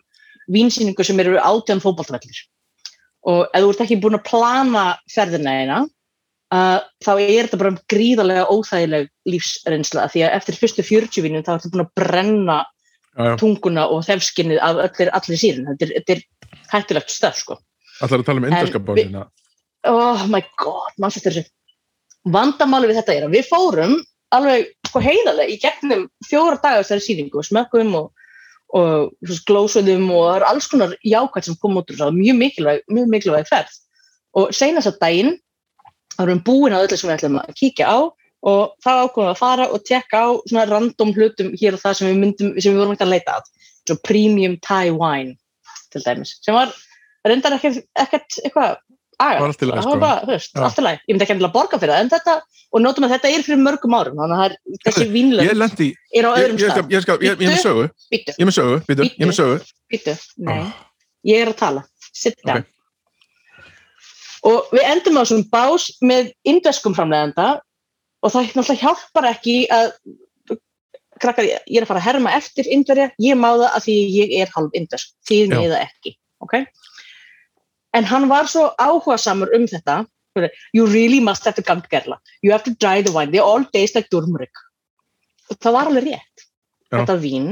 B: vínsýningu sem eru átján fótballtvellir. Og ef þú ert ekki búin að plana ferðina eina, uh, þá er þetta bara gríðarlega óþægileg lífsreynsla því að eftir fyrstu 40 vínum þá ertu búin að brenna
A: Já, já.
B: tunguna og þefskinnið af öllir, allir sírin. Þetta er, er hættulegt stöð, sko
A: Ætlar að tala um bóðina.
B: oh my god, maður þetta þessu vandamáli við þetta er að við fórum alveg sko heiðarlega í gegnum fjóra dagar þessari síningu, smökkum og, og glósuðum og það eru alls konar jákvæmt sem kom út úr það, mjög mikilvæg, mjög mikilvæg ferð og seinast að daginn þá erum við búin að öllu sem við ætlum að kíkja á og þá ákveðum við að fara og tekka á svona random hlutum hér og það sem við myndum, sem við vorum ekki að leita að. Svo premium Thai wine til dæmis, sem var reyndar ekkert, ekkert eitthvað
A: lagi,
B: það
A: sko.
B: var bara, þú veist, allt í lagi. Ég myndi ekki endilega borga fyrir það, en þetta og nótum að þetta er fyrir mörgum árum, þannig að það er þessi
A: Ég
B: vínlönd er á öðrum stað.
A: ég, er með sögu, ég er með sögu, ég er Ah,
B: ég er að tala. Sit down.
A: Ok.
B: Og við endum á þessum bás með indveskum framlegenda og það náttúrulega hjálpar ekki að krakkar, ég ég er að fara að herma eftir indverja, ég má það að því ég er halv indvesk, þið
A: Já.
B: með það ekki ok en hann var svo áhugasamur um þetta you really must have to come to Kerala you have to try the wine, they all taste like turmeric og það var alveg rétt
A: Já.
B: þetta vín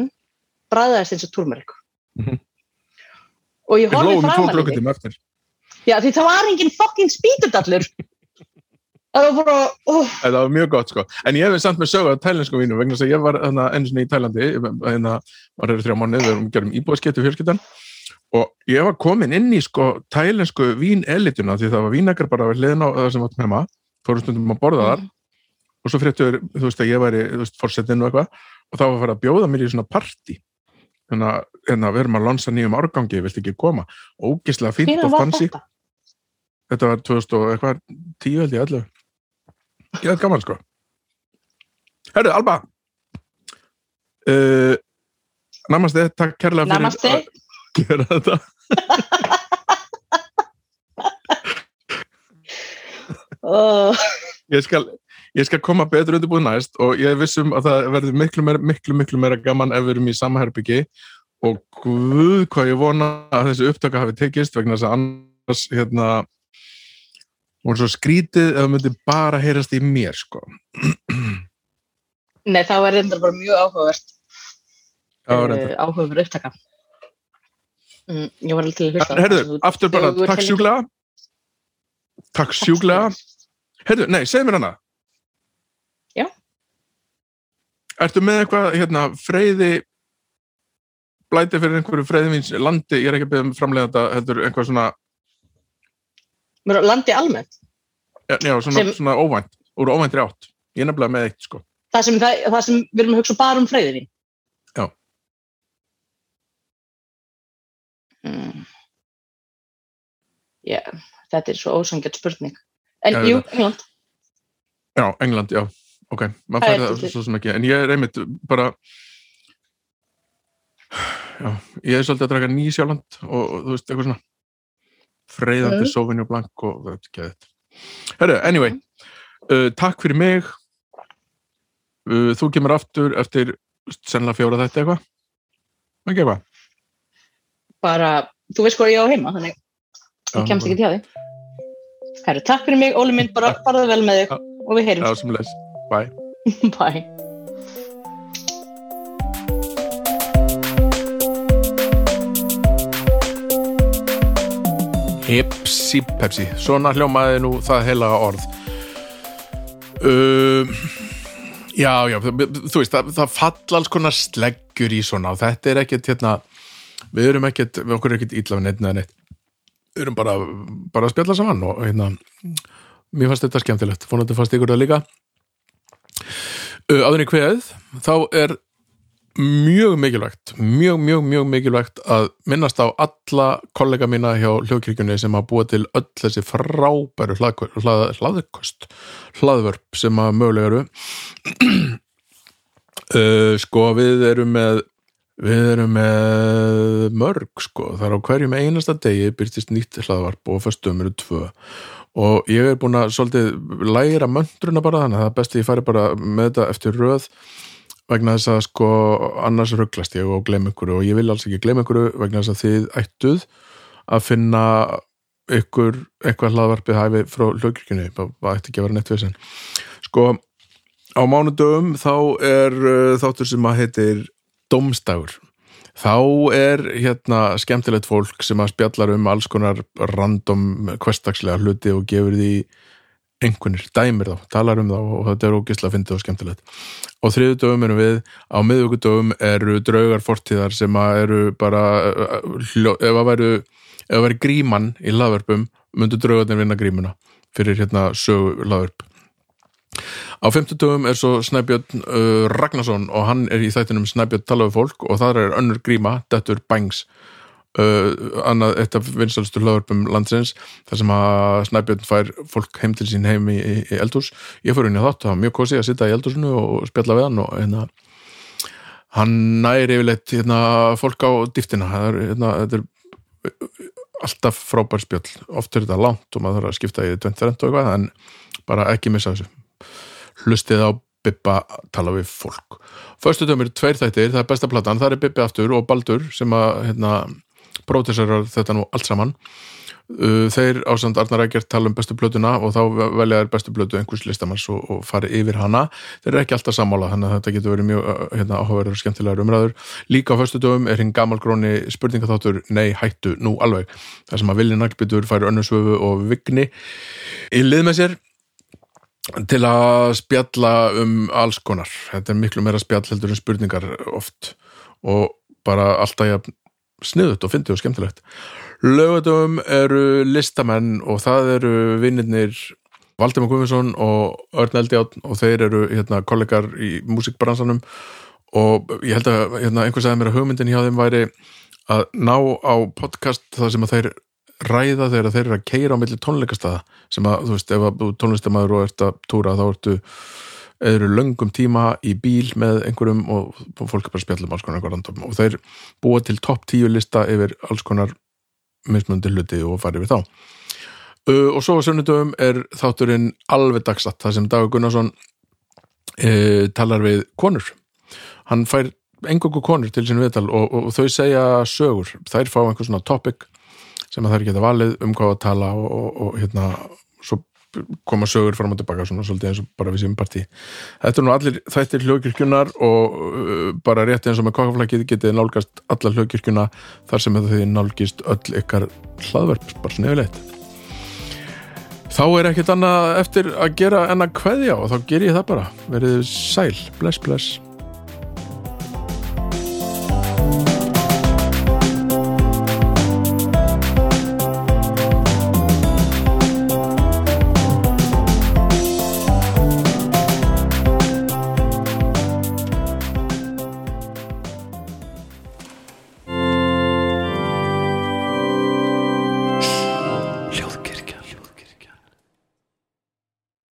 B: bræðaðist eins og turmeric
A: Mhm.
B: og ég
A: Við
B: horfði
A: hlóðum í
B: Já, því það var enginn fucking spítudallur. það var bara, oh,
A: Það var mjög gott sko. En ég hef samt með sögu að tælensku vínu vegna þess að ég var einu sinni í Tælandi hérna var þeirra þrjá mánuð við erum gerum íbúðskettu fjölskyldan. Og ég var komin inn í sko tælensku vínelituna því það var vínekar bara við hliðin á það sem áttum heima fórum stundum að borða þar. Og svo fréttur, þú veist að ég væri þú veist, forsetin og eitthvað og þá var að fara að bjóða mér í svona partí hérna, hérna við erum að lansa nýjum árgangi, vilt ekki koma? Ógislega fínt og
B: var
A: fancy.
B: þetta?
A: Þetta var 2000 og eitthvað 10 held ég 11 ég hef gaman sko. Herru, Alba. Uh, Namaste, takk kærlega fyrir
B: Namaste.
A: að gera þetta.
B: Oh,
A: ég skal, ég skal koma betur undirbúið næst og ég vissum að það verður miklu miklu, miklu meira gaman ef við erum í sama herbyggi og guð hvað ég vona að þessi upptöka hafi tekist vegna þess að annars hérna og svo skrítið ef það myndi bara heyrast í mér sko.
B: Nei, það var reyndar bara mjög áhugavert. Uh,
A: reyndar.
B: áhugaverð upptaka. Mm, ég var alveg til að hlusta
A: Herðu, aftur bara, takk sjúklega. Takk sjúklega. Herðu, nei, segð mér hana.
B: Já.
A: Ertu með eitthvað, hérna, freyði blæti fyrir einhverju freyðivins landi, ég er ekki að beða um framlega þetta, heldur einhvað svona,
B: landi almennt.
A: Já, já, svona,
B: Sem-
A: svona óvænt, úr óvæntri átt. Ég er nefnilega með eitt, sko.
B: Það sem, það, það sem við erum að hugsa bara um freyðin
A: Já.
B: mm. Já, þetta er svo ósangjart spurning. En
A: Já,
B: jú, England.
A: Já, England, já, ok, maður
B: Það
A: fær
B: er
A: það svo sem ekki, en ég er einmitt bara já, ég er svolítið að draka nýsjáland og, og þú veist, eitthvað svona freyðandi
B: Mm.
A: Sauvignon Blanc og það er ekki þetta Herru, anyway, uh, takk fyrir mig. Uh, þú kemur aftur eftir sennilega fjóra þetta eitthvað? Ekki eitthvað
B: bara, þú veist hvað ég á heima þannig
A: Já,
B: ég kemst ekki til því. Herru, takk fyrir mig, Óli minn, bara farðu vel með þig og við heyrum
A: bye.
B: Bye.
A: Hipsi pepsi, svona hljómaði nú það heila orð. Uh, Já, já, þú veist það, það falla alls konar sleggjur í svona og þetta er ekkert hérna við erum ekkert, við okkur er ekkert illa við neitt neða neitt. Við erum bara, bara að spjalla saman og hérna mér fannst þetta skemmtilegt, fónandi fannst ykkur það líka. Uh, áður í kveðið þá er mjög mikilvægt, mjög, mjög, mjög mikilvægt að minnast á alla kollega mína hjá hljóðkirkjunni sem að búa til öll þessi frábæru hlað, hlað, hlaðkost hlaðvörp sem að mögulega eru. Uh, sko við erum með við erum með mörg sko, þar á hverjum einasta degi byrtist nýtt hlaðvarp og fyrstum eru tvö. Og ég er búin að svolítið læra möndruna bara þannig að það er best að ég fari bara með þetta eftir röð vegna þess að sko annars rugglast ég og glem ykkur og ég vil alls ekki glem ykkur vegna þess að þið ættuð að finna ykkur eitthvað hlaðvarpið hæfi frá hlugkirkjunni, það ætti ekki að vera sen sko á mánudögum þá er uh, þáttur sem að heitir Dómstagur þá er hérna skemmtilegt fólk sem að spjallar um alls konar random hverstagslega hluti og gefur því einhvernir, dæmir þá, talar um þá og þetta er ógislega fyndið og skemmtilegt. Og þriðu dögum erum við, á miðvíkudögum eru draugar fortíðar sem að eru bara ef að væru ef að væri gríman í laðvörpum myndu draugarnir vinna grímuna fyrir hérna sögu laðvörp á fimmtudögum er svo Snæbjörn uh, Ragnarsson og hann er í þættinum Snæbjörn tala við fólk og það er önnur gríma, Dettur Bangs uh, annað eitt af vinstalstu hlaðvörpum landsins þar sem að Snæbjörn fær fólk heim til sín heim í, í, í eldhús. Ég fór inn í þátt, það var mjög kosið að sitta í eldhúsinu og spjalla við hann og hérna hann næri yfirleitt hérna, fólk á dýftina. Hérna, þetta er alltaf frábær spjall, oft er þetta langt og maður þarf að skipta í 20 og eitthvað en bara ekki missa þessu. Hlustið á Bibba tala við fólk. Föstu dömur, tveir þættir, það er besta platan. Það er Bibbi aftur og Baldur sem að hérna, prótisarar þetta nú allt saman. Uh, þeir ásand Arnar Ægjert tala um bestu plötuna og þá velja þær bestu plötu einhvers listamanns og, og fari yfir hana. Þeir eru ekki alltaf sammála þannig að þetta getur verið mjög uh, hérna, áhugaverður og skemmtilegar umræður. Líka á föstu dögum er hinn gamalgróni spurningaþáttur Nei, hættu, nú alveg. Þar sem að Vilja Naglbytur færi önnusvöfu og Vigni í lið með sér til að spjalla um alls konar. Þetta er miklu meira spjall heldur en spurningar oft og bara alltaf jafn sniðut og fyndið og skemmtilegt. Lögadöfum eru listamenn og það eru vinnirnir Valdimar Guðmundsson og Örn Eldjátt og þeir eru hérna, kollegar í músikbransanum. Og ég held að hérna, einhver sagði mér að hugmyndin hjá þeim væri að ná á podcast það sem að þeir ræða þegar þeir eru að keira á milli tónleikastaða sem að, þú veist, ef að tónlistamæður og ert að túra þá ertu eða löngum tíma í bíl með einhverjum og fólk er bara að spjalla um alls konar random. Og þeir búa til topp tíu lista yfir alls konar mismundi hluti og farið við þá. Uh, og svo á sunnudöfum er þátturinn alveg dagsatt, það sem Dagur Gunnarsson uh, talar við konur. Hann fær engungu konur til sín viðtal og, og, og þau segja sögur, þær fá einhver svona topic sem að þær geta valið um hvað að tala og, og hérna svo koma sögur fram og tilbaka svona svolítið eins og bara við séum partí. Þetta er nú allir þættir hljókirkjunar og uh, bara rétt eins og með kokkaflækið getið nálgast alla hljókirkjuna þar sem þau nálgist öll ykkar hlaðverp, bara snefilegt þá er ekkert annað eftir að gera en að kveðja og þá ger ég það bara. Verið sæl, bless bless